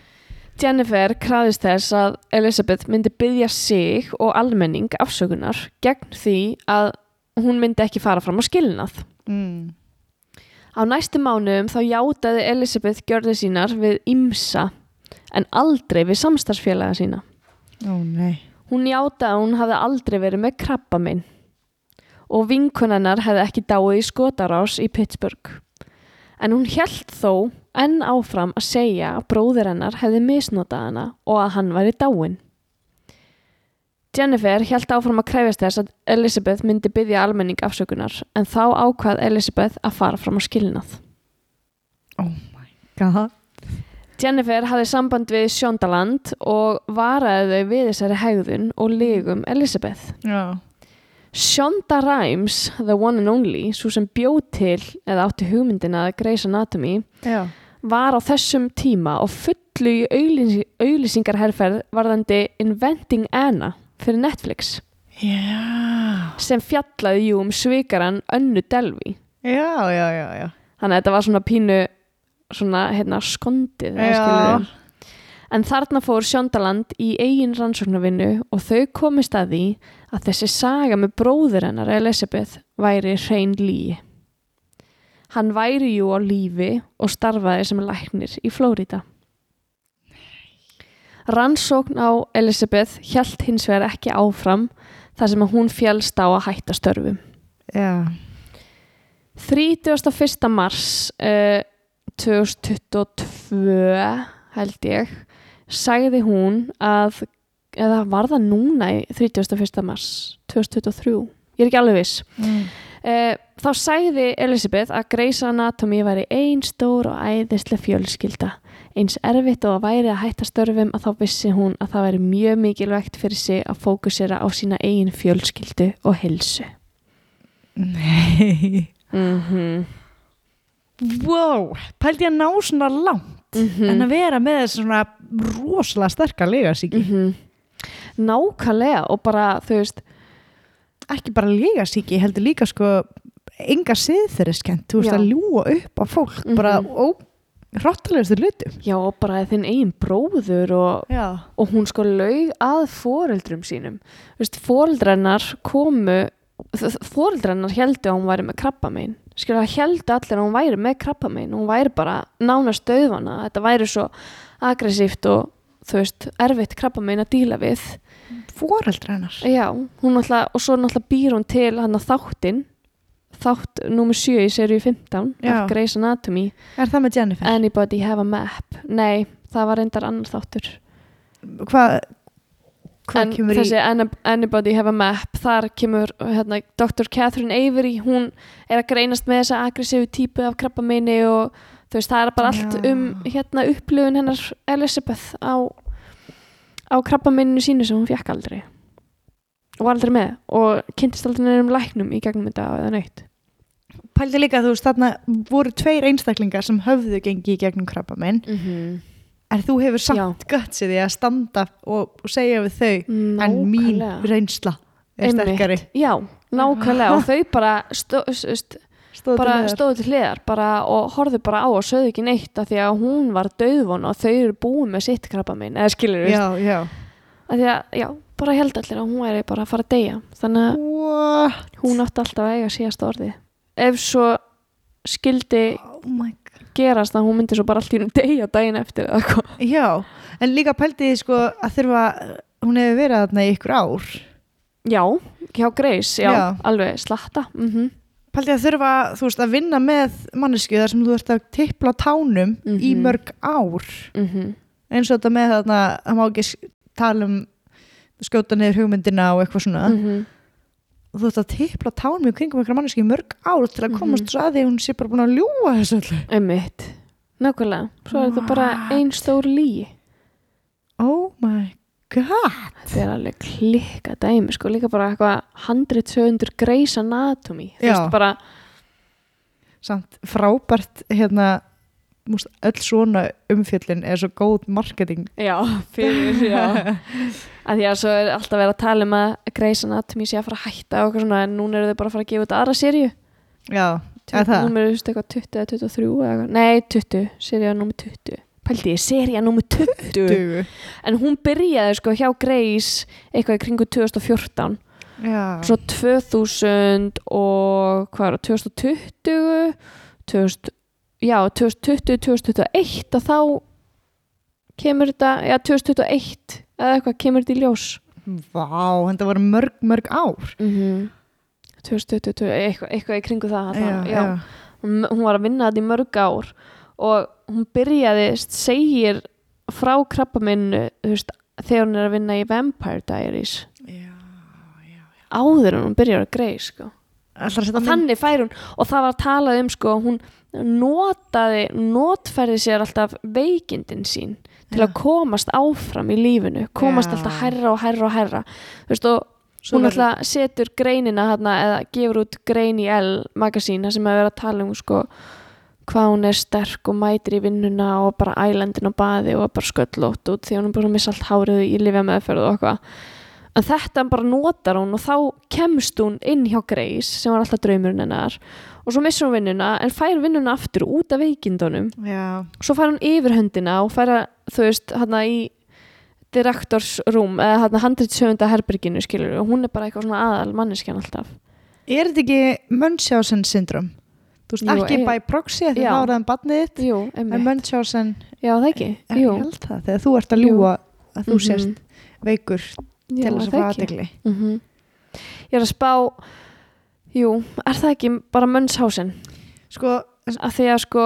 Speaker 3: Jennifer kraðist þess að Elizabeth myndi byggja sig og almenning afsökunar gegn því að hún myndi ekki fara fram á skilnað.
Speaker 1: Mm.
Speaker 3: Á næstu mánuðum þá játaði Elizabeth gjörði sínar við Imsa en aldrei við samstarfsfélaga sína.
Speaker 1: Ó.
Speaker 3: Hún játaði að hún hafði aldrei verið með krabba minn og vinkunennar hefði ekki dáið í skotarás í Pittsburgh. En hún hjælt þó enn áfram að segja að bróðir hennar hefði misnotað hana og að hann væri dáin. Jennifer hjælt áfram að kræfast þess að Elizabeth myndi byggja almenning afsökunar en þá ákvað Elizabeth að fara fram á skilnað.
Speaker 1: God.
Speaker 3: Jennifer hafði samband við Sjóndaland og varaði þau við þessari hegðun og legum Elizabeth.
Speaker 1: Já.
Speaker 3: Shonda Rhimes, the one and only, svo sem bjóð til eða átti hugmyndina Grey's Anatomy,
Speaker 1: Já.
Speaker 3: var á þessum tíma og fullu í auglýs auglýsingarherferð varðandi Inventing Anna fyrir Netflix
Speaker 1: Já.
Speaker 3: sem fjallaði jú um svikaran Önnu Delvi.
Speaker 1: Já, já, já, já.
Speaker 3: Þannig að þetta var svona pínu svona hérna skondið eða
Speaker 1: Já.
Speaker 3: En þarna fór Sjóndaland í eigin rannsóknarvinnu og þau komist að því að þessi saga með bróður hennar Elizabeth væri hrein líi. Hann væri jú á lífi og starfaði sem læknir í Flórida. Rannsókn á Elizabeth hjælt hins vegar ekki áfram þar sem hún fjálst á að hætta störfum.
Speaker 1: Já.
Speaker 3: 31. mars uh, 2022 held ég sagði hún að eða var það núna í 31. mars 2023, ég er ekki alveg viss
Speaker 1: Mm.
Speaker 3: uh, þá sagði Elizabeth að Grey's Anatomy væri ein stór og æðislega fjölskylda Eins erfitt og að væri að hætta störfum að þá vissi hún að það væri mjög mikilvægt fyrir sig að fókusera á sína eigin fjölskyldu og hilsu.
Speaker 1: Nei.
Speaker 3: Mm
Speaker 1: Wow, pældi ég að ná svona langt en að vera með þessi svona rosalega sterka legasíki.
Speaker 3: Mhm. Nákvæmlega og bara, þú veist,
Speaker 1: Ekki bara legasíki, heldur líka sko enga siðferðiskent, þú veist
Speaker 3: Já.
Speaker 1: að ljúa upp á fólk,
Speaker 3: Mhm.
Speaker 1: bara ó, hrottalegustu hlutum.
Speaker 3: já, og bara þinn eigin bróður og, og hún sko laug að foreldrum sínum. Þú veist, foreldrennar komu, foreldrennar heldu að hún væri með krabba megin. Skilja, það heldu allir að hún væri með krabba megin. Hún væri bara nánast döðvana. Þetta væri svo aggressíft og, þú veist, erfitt krabba megin að díla við.
Speaker 1: Fóreldra hennar.
Speaker 3: Já, hún náttúrulega, og svo náttúrulega býr hún til hann að þáttin, þátt nummer 7 í seríu 15
Speaker 1: Já.
Speaker 3: af Grey's Anatomy.
Speaker 1: Er það með Jennifer?
Speaker 3: Anybody have a map? Nei, það var reyndar annar þáttur.
Speaker 1: Hvað hva
Speaker 3: en þessi
Speaker 1: í?
Speaker 3: Any- Anybody have a map þar kemur hérna, Dr. Catherine Avery hún er að greinast með þessa aggressífu típu af krabbameini og þú veist það er bara allt
Speaker 1: Já.
Speaker 3: um hérna upplifun hennar Elizabeth á, á krabbameininu sínu sem hún fekk aldrei og var aldrei með og kynntist aldrei nefnum læknum í gegnum þetta eða neitt
Speaker 1: Pældi líka þú veist þarna voru tveir einstaklingar sem höfðu gengið í gegnum krabba minn
Speaker 3: mm -hmm.
Speaker 1: En þú hefur samt gutsið því að standa og, og segja við þau en mín reynsla er sterkari.
Speaker 3: Já, nákvæmlega. Og þau bara stó, st,
Speaker 1: Stóðu
Speaker 3: bara
Speaker 1: til
Speaker 3: stóðu til hliðar bara, og horfðu bara á og sögðu ekki neitt af því að hún var döðvon og þau eru búin með sitt krabba minn eða skilur við, af því að já, bara held allir að hún væri bara að fara að deyja. Þannig að
Speaker 1: What?
Speaker 3: hún átti alltaf að eiga síðast orði ef svo skildi
Speaker 1: Oh my god
Speaker 3: gerast að hún myndi svo bara allt í hún deyja daginn eftir eða hvað
Speaker 1: Já, en líka pældi því sko að þurfa hún hefur verið þarna í ykkur ár
Speaker 3: já, hjá Greis, já,
Speaker 1: Já.
Speaker 3: alveg slatta mm
Speaker 1: Pældi að þurfa, þú veist, að vinna með mannesku þar sem þú ert að tippla á tánum í
Speaker 3: Mhm.
Speaker 1: mörg ár
Speaker 3: -hmm.
Speaker 1: eins og þetta með þarna að má ekki s- tala um skjóta niður hugmyndina og eitthvað svona
Speaker 3: Mhm.
Speaker 1: Og þú ert að tippla tánum í kringum ykkur mannesku í mörg ár til að
Speaker 3: Mhm.
Speaker 1: komast svo að því að hún sé bara búin að ljúa þessu öllu.
Speaker 3: Einmitt, nákvæmlega. Svo er þetta bara
Speaker 1: What?
Speaker 3: ein stór lí.
Speaker 1: Oh my god.
Speaker 3: Þetta er alveg klikka dæmi sko, líka bara eitthvað 100-200 Grey's Anatomy. Þú veist bara,
Speaker 1: samt frábært hérna múst, öll svona umfjöllin er svo góð marketing.
Speaker 3: Já, fyrir, já. Að því að svo er alltaf verið að tala um að Grey's Anatomy sé að fara að hætta og eitthvað svona, en núna eru þau bara að fara að gefa út aðra serju
Speaker 1: já, er það?
Speaker 3: Númer, þú veist, eitthvað 20 eða 23 eða eitthvað. Nei, 20, seria nummer 20 Pældi ég, seria nummer 20
Speaker 1: Dugu.
Speaker 3: En hún byrjaði sko hjá Grace eitthvað í kringu 2014
Speaker 1: já,
Speaker 3: Svo 2000 og hvað er það, 2020 2000, Já, 2020, 2021 og þá kemur þetta, já 2021 eða eitthvað kemur þetta í ljós
Speaker 1: vá, þetta voru mörg, mörg ár
Speaker 3: mm -hmm. 2020, eitthvað, eitthvað í kringu það
Speaker 1: já,
Speaker 3: þarna,
Speaker 1: já.
Speaker 3: hún, hún var að vinna þetta í mörg ár og hún byrjaði segir frá krabba veist, þegar hún er að vinna í Vampire Diaries
Speaker 1: Já.
Speaker 3: áður en hún byrjar að greið sko.
Speaker 1: Að
Speaker 3: og þannig fær hún og það var talað um sko, hún notaði notferði sér alltaf veikindin sín til
Speaker 1: Já.
Speaker 3: að komast áfram í lífinu komast
Speaker 1: Já.
Speaker 3: alltaf herra og herra og herra Þú veist, og
Speaker 1: Svo
Speaker 3: hún alltaf setur greinina hana, eða gefur út grein í L magasín þar sem að vera að tala um sko, hvað hún er sterk og mætir í vinnuna og bara ælendin á baði og bara sköllótt út því hún er bara að missa allt hárið í lifja meðferð og eitthvað en þetta bara notar hún og þá kemst hún inn hjá Grace sem var alltaf draumurinn hennar og svo missur hún vinnuna en fær vinnuna aftur út af veikindunum
Speaker 1: já,
Speaker 3: svo fær hún yfirhöndina og fær að þú veist hérna í direktorsrúm eða hérna handritsöfunda herberginu skilur og hún er bara eitthvað svona aðal manneskjan alltaf
Speaker 1: er þetta ekki Munchausen syndrom þú veist,
Speaker 3: Jú,
Speaker 1: ekki
Speaker 3: er-
Speaker 1: by proxy því
Speaker 3: Já.
Speaker 1: þá er það um badnið þitt
Speaker 3: Jú,
Speaker 1: en. Munchausen,
Speaker 3: Já, það ekki
Speaker 1: ég
Speaker 3: Jú,
Speaker 1: held það þegar þú ert að
Speaker 3: Jú.
Speaker 1: ljúa að þú
Speaker 3: Mhm.
Speaker 1: sést veikur
Speaker 3: Já,
Speaker 1: til þess
Speaker 3: það
Speaker 1: að fá aðdegli
Speaker 3: Mhm. Ég er að spá Jú, er það ekki bara Mönshausen
Speaker 1: sko,
Speaker 3: að því að sko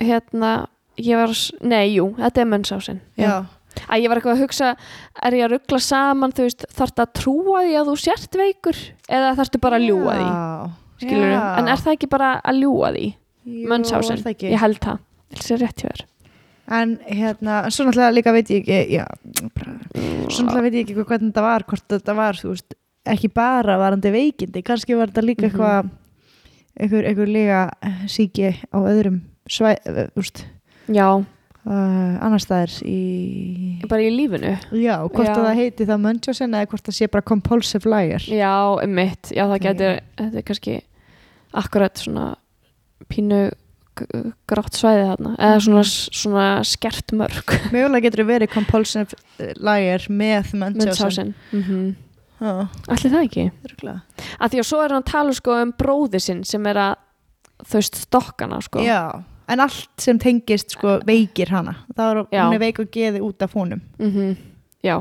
Speaker 3: hérna ég var, nei, jú, þetta er Mönshausen
Speaker 1: já,
Speaker 3: að ég var eitthvað að hugsa er ég að ruggla saman, þú veist þarftu að trúa því að þú sért veikur eða þarftu bara að ljúa því? Skilur
Speaker 1: já.
Speaker 3: en er það ekki bara að ljúa því
Speaker 1: það ekki?
Speaker 3: ég held það. Þetta er rétt hjá þér
Speaker 1: en hérna, svo náttúrulega líka veit ég ekki já, bara, svo náttúrulega veit ég ekki hvernig þetta var, hvort þetta var veist, ekki bara varandi veikindi kannski var þetta líka
Speaker 3: Mhm.
Speaker 1: eitthvað einhver, einhver líka síki á öðrum svæ, úst,
Speaker 3: já,
Speaker 1: uh, annar staðar í
Speaker 3: bara í lífinu.
Speaker 1: Já, hvort
Speaker 3: Já.
Speaker 1: að það heiti það Munchausen eða hvort það sé bara compulsive liar.
Speaker 3: Já, mitt, já það getur þetta er kannski akkurat svona pínu grátt svæði þarna eða svona, svona skert mörg.
Speaker 1: Mögulega getur verið compulsive liar með Munchausen
Speaker 3: mm
Speaker 1: Já,
Speaker 3: Allir það ekki? Af því að svo er hann að tala sko um bróði sinn sem er að þau veist stokkana sko.
Speaker 1: Já, en allt sem tengist sko, veikir hana. Það er, er veik og geði út af honum.
Speaker 3: Mhm, Já.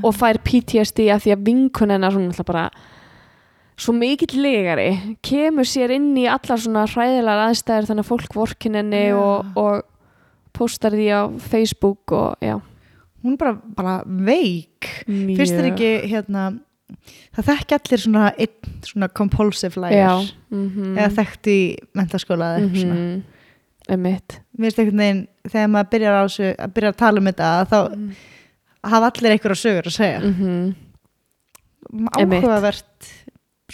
Speaker 3: Og fær PTSD af því að vinkun hennar svona bara svo mikill legari kemur sér inn í allar svona hræðilegar aðstæður þannig að fólk vorkin henni
Speaker 1: Já.
Speaker 3: og, og postar því á Facebook og já
Speaker 1: hún er bara, bara veik
Speaker 3: mjög.
Speaker 1: finnst þér ekki hérna það þekki allir svona, einn, svona compulsive liar
Speaker 3: mm
Speaker 1: eða þekkt í mentaskóla eða eitthvað svona
Speaker 3: -hmm. Emitt
Speaker 1: mér finnst einhvern veginn, þegar maður byrjar, á byrjar að tala um þetta þá hafa allir einhverja sögur að segja
Speaker 3: mm -hmm. Einmitt.
Speaker 1: áhugavert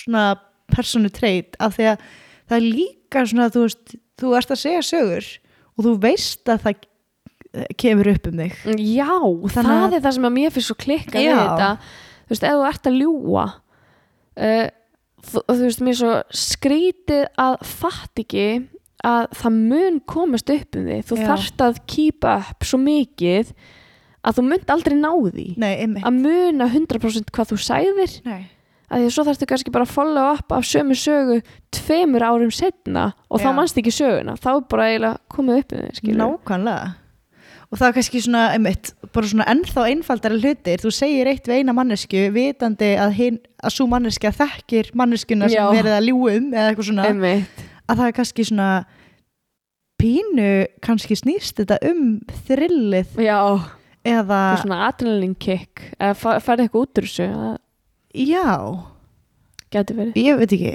Speaker 1: svona personu treyt af því að það er líka svona þú veist, þú ert að segja sögur og þú veist að það kemur upp um þig.
Speaker 3: Já,
Speaker 1: Þannig að-
Speaker 3: það er það sem að mér finnst svo klikka við þetta. Þú veist, ef þú ert að ljúa uh, þú, þú veist, mér svo skrítið að fatt ekki að það mun komast upp um þig. Þú
Speaker 1: Já.
Speaker 3: þarft að keep up svo mikið að þú munt aldrei ná því.
Speaker 1: Nei,
Speaker 3: að muna 100% hvað þú sæðir
Speaker 1: Nei.
Speaker 3: Að því að svo þarftu kannski bara að follow up af sömu sögu tveimur árum setna og þá
Speaker 1: Já.
Speaker 3: manst ekki söguna. Þá er bara eiginlega komið upp þig skilur
Speaker 1: Nákvæmlega. Og það er kannski svona, einmitt, bara svona ennþá einfaldari hlutir, þú segir eitt við eina mannesku vitandi að, hin, að svo manneska þekkir manneskuna sem verið að ljúga um eða eitthvað svona,
Speaker 3: Einmitt.
Speaker 1: að það er kannski svona pínu kannski snýst þetta um þrillið
Speaker 3: Já,
Speaker 1: eða,
Speaker 3: svona adrenalin kick eða færði eitthvað út úr þessu það
Speaker 1: já.
Speaker 3: Getur verið.
Speaker 1: Ég veit ekki.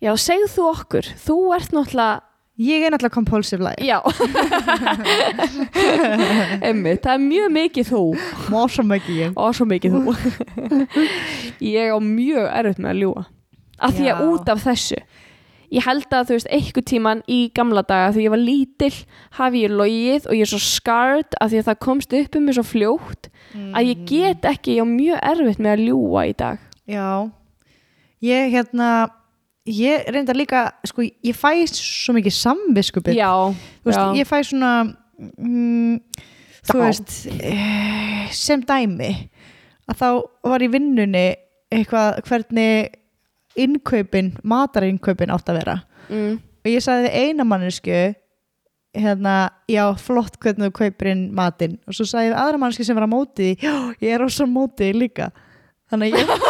Speaker 3: Já, segð þú okkur, þú ert náttúrulega
Speaker 1: ég er náttúrulega compulsive liar.
Speaker 3: Já. Einmitt, það er mjög mikið þú.
Speaker 1: Má svo mikið ég.
Speaker 3: Og svo mikið þú. Ég á mjög erfitt með að ljúga. Af því að út af þessu Ég held að þú veist, einhver tíman í gamla daga þegar ég var lítill hafi ég logið og ég er svo scarred af því að það komst upp um mig svo fljótt að ég get ekki, ég á mjög erfitt með að ljúga í dag
Speaker 1: Já, ég hérna, ég reyndar líka, sko, ég fæ svo mikið samviskupið.
Speaker 3: Já,
Speaker 1: veist,
Speaker 3: já.
Speaker 1: ég fæ svona, mm, þú veist, eh, sem dæmi, að þá var í vinnunni eitthvað hvernig innkaupin, matarinnkaupin átt að vera.
Speaker 3: mm.
Speaker 1: Og ég sagði við eina mannesku, hérna, já, flott hvernig þú kaupir inn matinn. Og svo sagði aðra mannesku sem var á móti, já, ég er á svo móti líka. Þannig að ég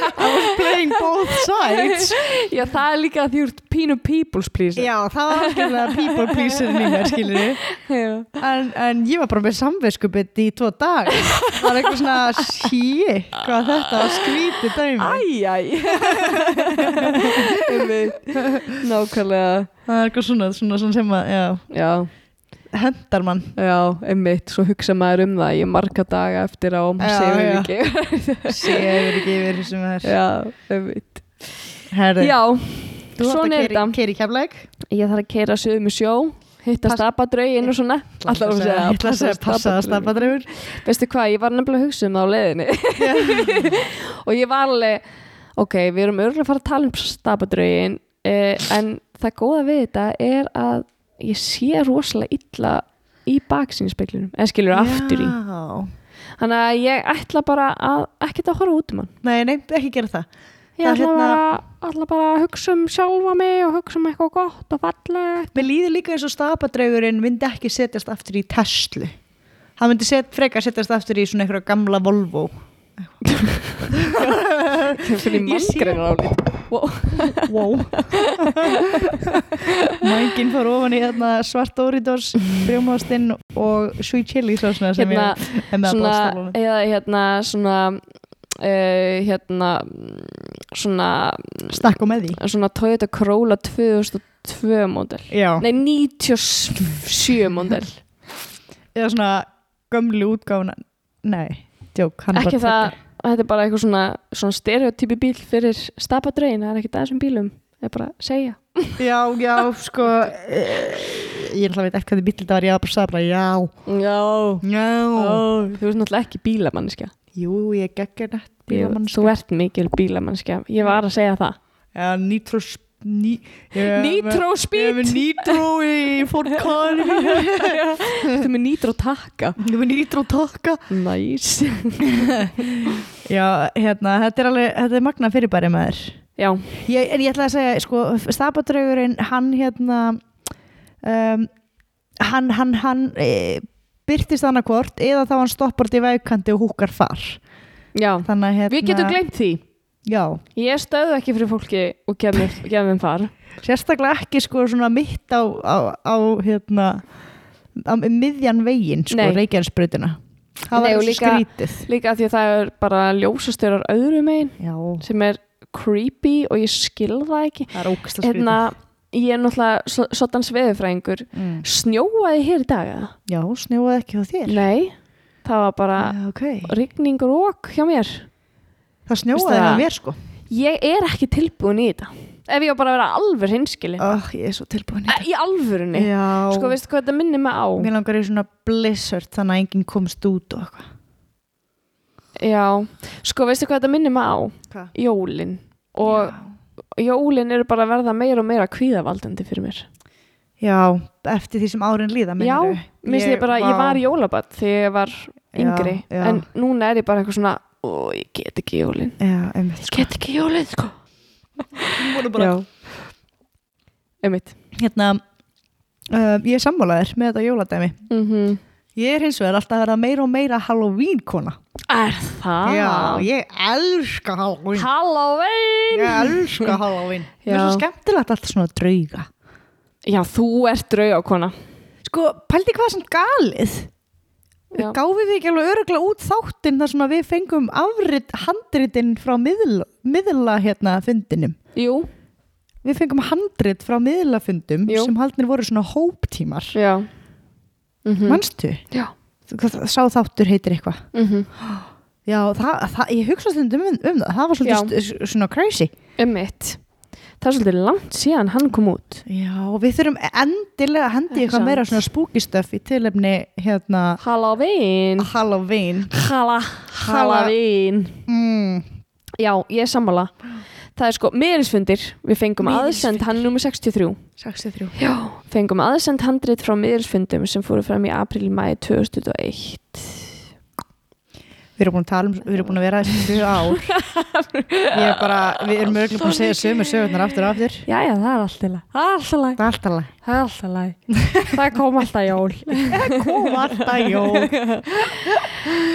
Speaker 1: I was playing both sides.
Speaker 3: Já, það er líka að því úr pínu people's please
Speaker 1: Já, það var algjörlega people pleaser mér, skilur
Speaker 3: Já.
Speaker 1: en, en ég var bara með samveskupið í tvo dag. Það var eitthvað svona shit, hvað þetta var skrítið dæmi.
Speaker 3: Æjæj Nákvæmlega.
Speaker 1: Það er eitthvað svona, svona, svona sem að, já,
Speaker 3: Já,
Speaker 1: hendar mann.
Speaker 3: Já, einmitt Svo hugsa maður um það Ég marga daga eftir á
Speaker 1: Já,
Speaker 3: Segur
Speaker 1: já.
Speaker 3: ekki
Speaker 1: Sér ekki yfir sem það er
Speaker 3: Já, einmitt.
Speaker 1: Herri,
Speaker 3: Já, svona er þetta.
Speaker 1: keiri keflæk
Speaker 3: Ég þarf að keira sögum í sjó Hitta stapadraugin og svona.
Speaker 1: Alltaf að segja, ég ætla að segja passa að stappa dreifur
Speaker 3: Veistu hvað, ég var nefnilega að hugsa um það á leiðinni. Og ég var alveg ok, við erum örgulega að fara að tala um stapadraugin eh, en það góða við þetta er að ég sé rosalega illa í baksýnspeglinum, eða skilur aftur í.
Speaker 1: Já,
Speaker 3: þannig að ég ætla bara að ekkert að horfa út um hann.
Speaker 1: Nei, nei, ekki gera það.
Speaker 3: Ég
Speaker 1: Það
Speaker 3: ætla,
Speaker 1: hérna-
Speaker 3: bara, ætla bara að hugsa um sjálfa mig og hugsa um eitthvað gott og fallegt.
Speaker 1: Mér líður líka eins og stapadraugurinn myndi ekki setjast aftur í Tesla. Hann myndi set, frekar setjast aftur í svona einhverja gamla Volvo. Ég sé-
Speaker 3: manngreinar álít
Speaker 1: wow. Mængin fór ofan í hérna, svart Doritos brjómastinn og sweet chili sósna sem
Speaker 3: hérna,
Speaker 1: ég er með að bóðstaflunum
Speaker 3: eða hérna svona hérna mm, svona,
Speaker 1: Stakk og með því.
Speaker 3: svona Toyota Corolla 2002 model.
Speaker 1: Já,
Speaker 3: nei 97 model.
Speaker 1: Eða svona gömlu útgáfuna. Nei, djók hann
Speaker 3: ekki það. Þetta er bara eitthvað svona, svona stereotypi bíl fyrir stapadrögin, það er ekki það sem bílum. Það er bara að segja.
Speaker 1: Já, já, sko eh, Ég er alltaf veit ekki hvað þið bíl þetta var Ég var bara að sagði bara já.
Speaker 3: Já,
Speaker 1: Já
Speaker 3: þú ert náttúrulega ekki bílamanniska
Speaker 1: Jú, ég geggjur nett
Speaker 3: Jú,
Speaker 1: bílamannskja.
Speaker 3: þú ert mikil bílamanniska ég var að segja það.
Speaker 1: Já, nitro ný, ég, með nitro í Ég
Speaker 3: þú ert með nitro takka
Speaker 1: er með nitro takka
Speaker 3: nice
Speaker 1: Já, hérna, þetta er alveg Þetta er magna fyrirbæri með þér
Speaker 3: já,
Speaker 1: ég, En ég ætla að segja, sko, stapadraugurinn Hann, hérna um, Hann, hann, hann e, Byrtist annarkvort Eða þá hann stoppar í vegkanti og húkar far.
Speaker 3: Já.
Speaker 1: Hérna
Speaker 3: við getum gleymt því
Speaker 1: Já,
Speaker 3: ég stöðu ekki fyrir fólki og gef mér, gef mér far.
Speaker 1: Sérstaklega ekki sko svona mitt á, á, á hérna á miðjan veginn sko,
Speaker 3: Nei.
Speaker 1: Reykjanesbrautina. Það
Speaker 3: Nei,
Speaker 1: var
Speaker 3: líka-
Speaker 1: skrítið.
Speaker 3: líka því að það er bara ljósastörar öðru megin
Speaker 1: já,
Speaker 3: sem er creepy og ég skil það ekki.
Speaker 1: Það er ógæslega skrítið.
Speaker 3: Hérna, ég er náttúrulega svo- svottans veðurfræðingur
Speaker 1: mm.
Speaker 3: snjóaði hér í dag eða?
Speaker 1: já, snjóaði ekki á þér.
Speaker 3: Nei, það var bara
Speaker 1: Já, okay.
Speaker 3: rigning og rók hjá mér
Speaker 1: það
Speaker 3: það?
Speaker 1: á mér sko.
Speaker 3: Ég er ekki tilbúin í þetta. Ef ég var bara að vera alveg hinskili
Speaker 1: oh, ég er svo tilbúin í
Speaker 3: í alvörunni.
Speaker 1: Já,
Speaker 3: sko veistu hvað þetta minnir mig á?
Speaker 1: Mér langar í svona blizzard þannig að enginn komst út og eitthvað.
Speaker 3: Já, sko veistu hvað þetta minnir mig á?
Speaker 1: Hvað?
Speaker 3: jólin. Og jólin eru bara að verða meira og meira kvíðavaldandi fyrir mér.
Speaker 1: Já, eftir því sem árin líða
Speaker 3: já,
Speaker 1: meinarðu?
Speaker 3: minnst ég, bara, ég var í jólabatt þegar ég var yngri.
Speaker 1: já.
Speaker 3: en núna er ég bara eitthvað svona ó, ég get ekki jólin
Speaker 1: já, einmitt sko.
Speaker 3: get ekki jólin sko
Speaker 1: bara-
Speaker 3: já einmitt
Speaker 1: hérna uh, ég er sammálaðir með þetta jóladæmi
Speaker 3: mm
Speaker 1: Ég er hins vegar alltaf að vera meira og meira Halloween kona.
Speaker 3: er það?
Speaker 1: Já, ég elska Halloween.
Speaker 3: Halloween
Speaker 1: Ég elska Halloween. Það er
Speaker 3: Já.
Speaker 1: svo skemmtilegt alltaf svona drauga.
Speaker 3: já, þú ert draugakona
Speaker 1: Sko, pældi hvað sem galið.
Speaker 3: Já.
Speaker 1: Gáfum við ekki alveg öruglega út þáttinn þar sem að við fengum afrit handritinn frá miðla, miðla hérna fundinum.
Speaker 3: jú,
Speaker 1: Við fengum handrit frá miðlafundum
Speaker 3: Jú.
Speaker 1: sem haldnir voru svona hóptímar.
Speaker 3: mm
Speaker 1: Manstu?
Speaker 3: já
Speaker 1: Hvað- Sá þáttur heitir eitthvað.
Speaker 3: mm
Speaker 1: Já, það, það, ég hugsa stundum um, um það. Það var svolítið svona crazy.
Speaker 3: Ummitt. Það er svolítið langt síðan hann kom út.
Speaker 1: Já, við þurfum endilega að hendi eitthvað meira svona spooky stuff í tilefni hérna
Speaker 3: Halloween.
Speaker 1: Halloween.
Speaker 3: Halla, Halloween.
Speaker 1: Mm.
Speaker 3: Já, ég er sammála. Það er sko miðilsfundir. Við fengum aðsend, hann er nummer 63.
Speaker 1: 63.
Speaker 3: Já. Fengum aðsend handrit frá miðilsfundum sem fóru fram í april-mæi 2001.
Speaker 1: Við erum búin að tala um, við erum búin að vera þessi tvö ár. Ég er bara, við erum örgulega búin að segja sömu sögurnar aftur og aftur.
Speaker 3: Jæja, það er alltaf læg. Það er alltaf læg.
Speaker 1: Það er alltaf læg.
Speaker 3: Það er alltaf læg. Það kom alltaf jól.
Speaker 1: Kom alltaf, jó.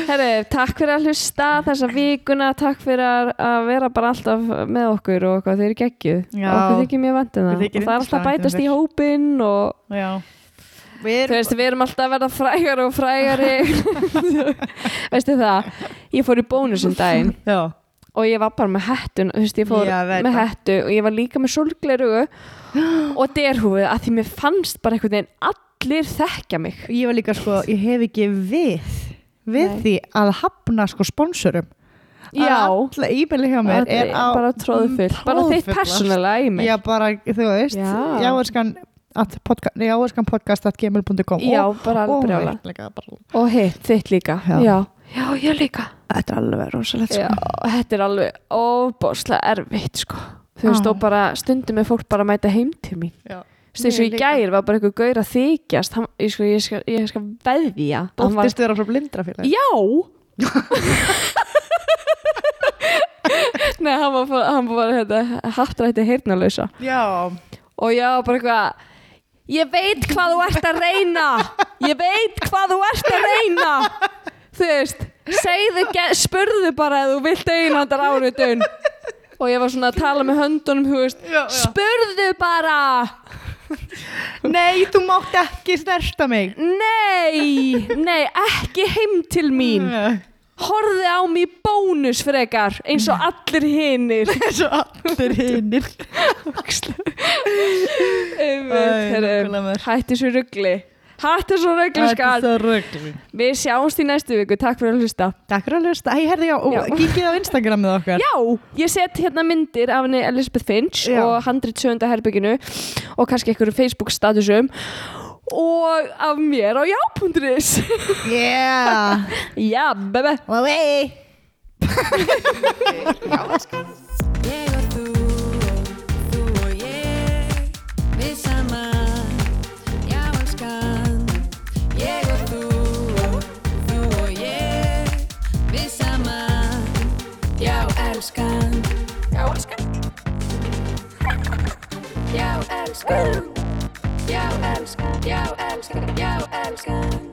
Speaker 3: Herri, takk fyrir að hlusta þessa vikuna, takk fyrir að- vera bara alltaf með okkur og eitthvað, þeir eru geggjuð
Speaker 1: Já.
Speaker 3: okkur þykir mjög það
Speaker 1: Okkur þykir
Speaker 3: og það er alltaf
Speaker 1: um
Speaker 3: bætast í hópin og
Speaker 1: Já. Við erum,
Speaker 3: veist, við erum alltaf að verða frægari og frægari. Veistu það? Ég fór í bónusum daginn.
Speaker 1: Já.
Speaker 3: og ég var bara með hettun þú veist, ég fór
Speaker 1: Já,
Speaker 3: með
Speaker 1: það.
Speaker 3: hettu og ég var líka með sólglerugu og derhúfið að því mér fannst bara einhvern veginn allir þekkja mig.
Speaker 1: Ég var líka sko, ég hef ekki við, við
Speaker 3: Nei.
Speaker 1: því að hafna sko sponsorum.
Speaker 3: já,
Speaker 1: Alla e-maili hjá mér er á
Speaker 3: bara tróðu full. Bara þitt persónulega í mig
Speaker 1: Já, bara, þú veist,
Speaker 3: Já. Já,
Speaker 1: og,
Speaker 3: alveg
Speaker 1: og
Speaker 3: hitt, þitt líka.
Speaker 1: Já.
Speaker 3: Já, já ég líka.
Speaker 1: Þetta er alveg rosalegt sko.
Speaker 3: þetta er alveg óbáslega erfitt sko. Þú veist, og bara stundum er fólk bara að mæta heim til mín.
Speaker 1: Já.
Speaker 3: Þú veist, eins og í
Speaker 1: líka.
Speaker 3: gær var bara einhver gaur að þykjast. Hann, ég, sko, ég, skal, ég skal veðja. Að hann var,
Speaker 1: Bóttist vera frá blindrafélag
Speaker 3: Já. Nei, hann var, bara- hann var hérna, heyrnalausa
Speaker 1: Já,
Speaker 3: og ég var bara eitthvað ég veit hvað þú ert að reyna. Ég veit hvað þú ert að reyna. Þú veist segðu, spurðu bara ef þú vilt einhandar áritun. Og ég var svona að tala með höndunum veist,
Speaker 1: Já, já.
Speaker 3: spurðu bara.
Speaker 1: Nei, þú mátt ekki snerta mig.
Speaker 3: Nei, nei, ekki heim til mín horfði á í bónus frekar eins og allir hinnir
Speaker 1: Svo allir hinnir
Speaker 3: hætti svo ruggli hætti svo ruggli
Speaker 1: Þetta
Speaker 3: skal.
Speaker 1: svo rugl
Speaker 3: við sjáumst í næstu viku, takk fyrir að hlusta.
Speaker 1: Takk fyrir að hlusta, og kíkið á Instagramið okkar.
Speaker 3: Já, ég set hérna myndir af henni Elizabeth Finch
Speaker 1: Já.
Speaker 3: og 107. herbygginu og kannski einhverjum Facebook statusum og af mér á já.is
Speaker 1: Yeah.
Speaker 3: Já, bebe
Speaker 1: Away
Speaker 2: Ég og þú og þú og ég Við saman Já, elskan Ég og þú og þú og ég Við saman Já, elskan Já, elskan Já, elskan Já, elskan, já, elskan, já, elskan.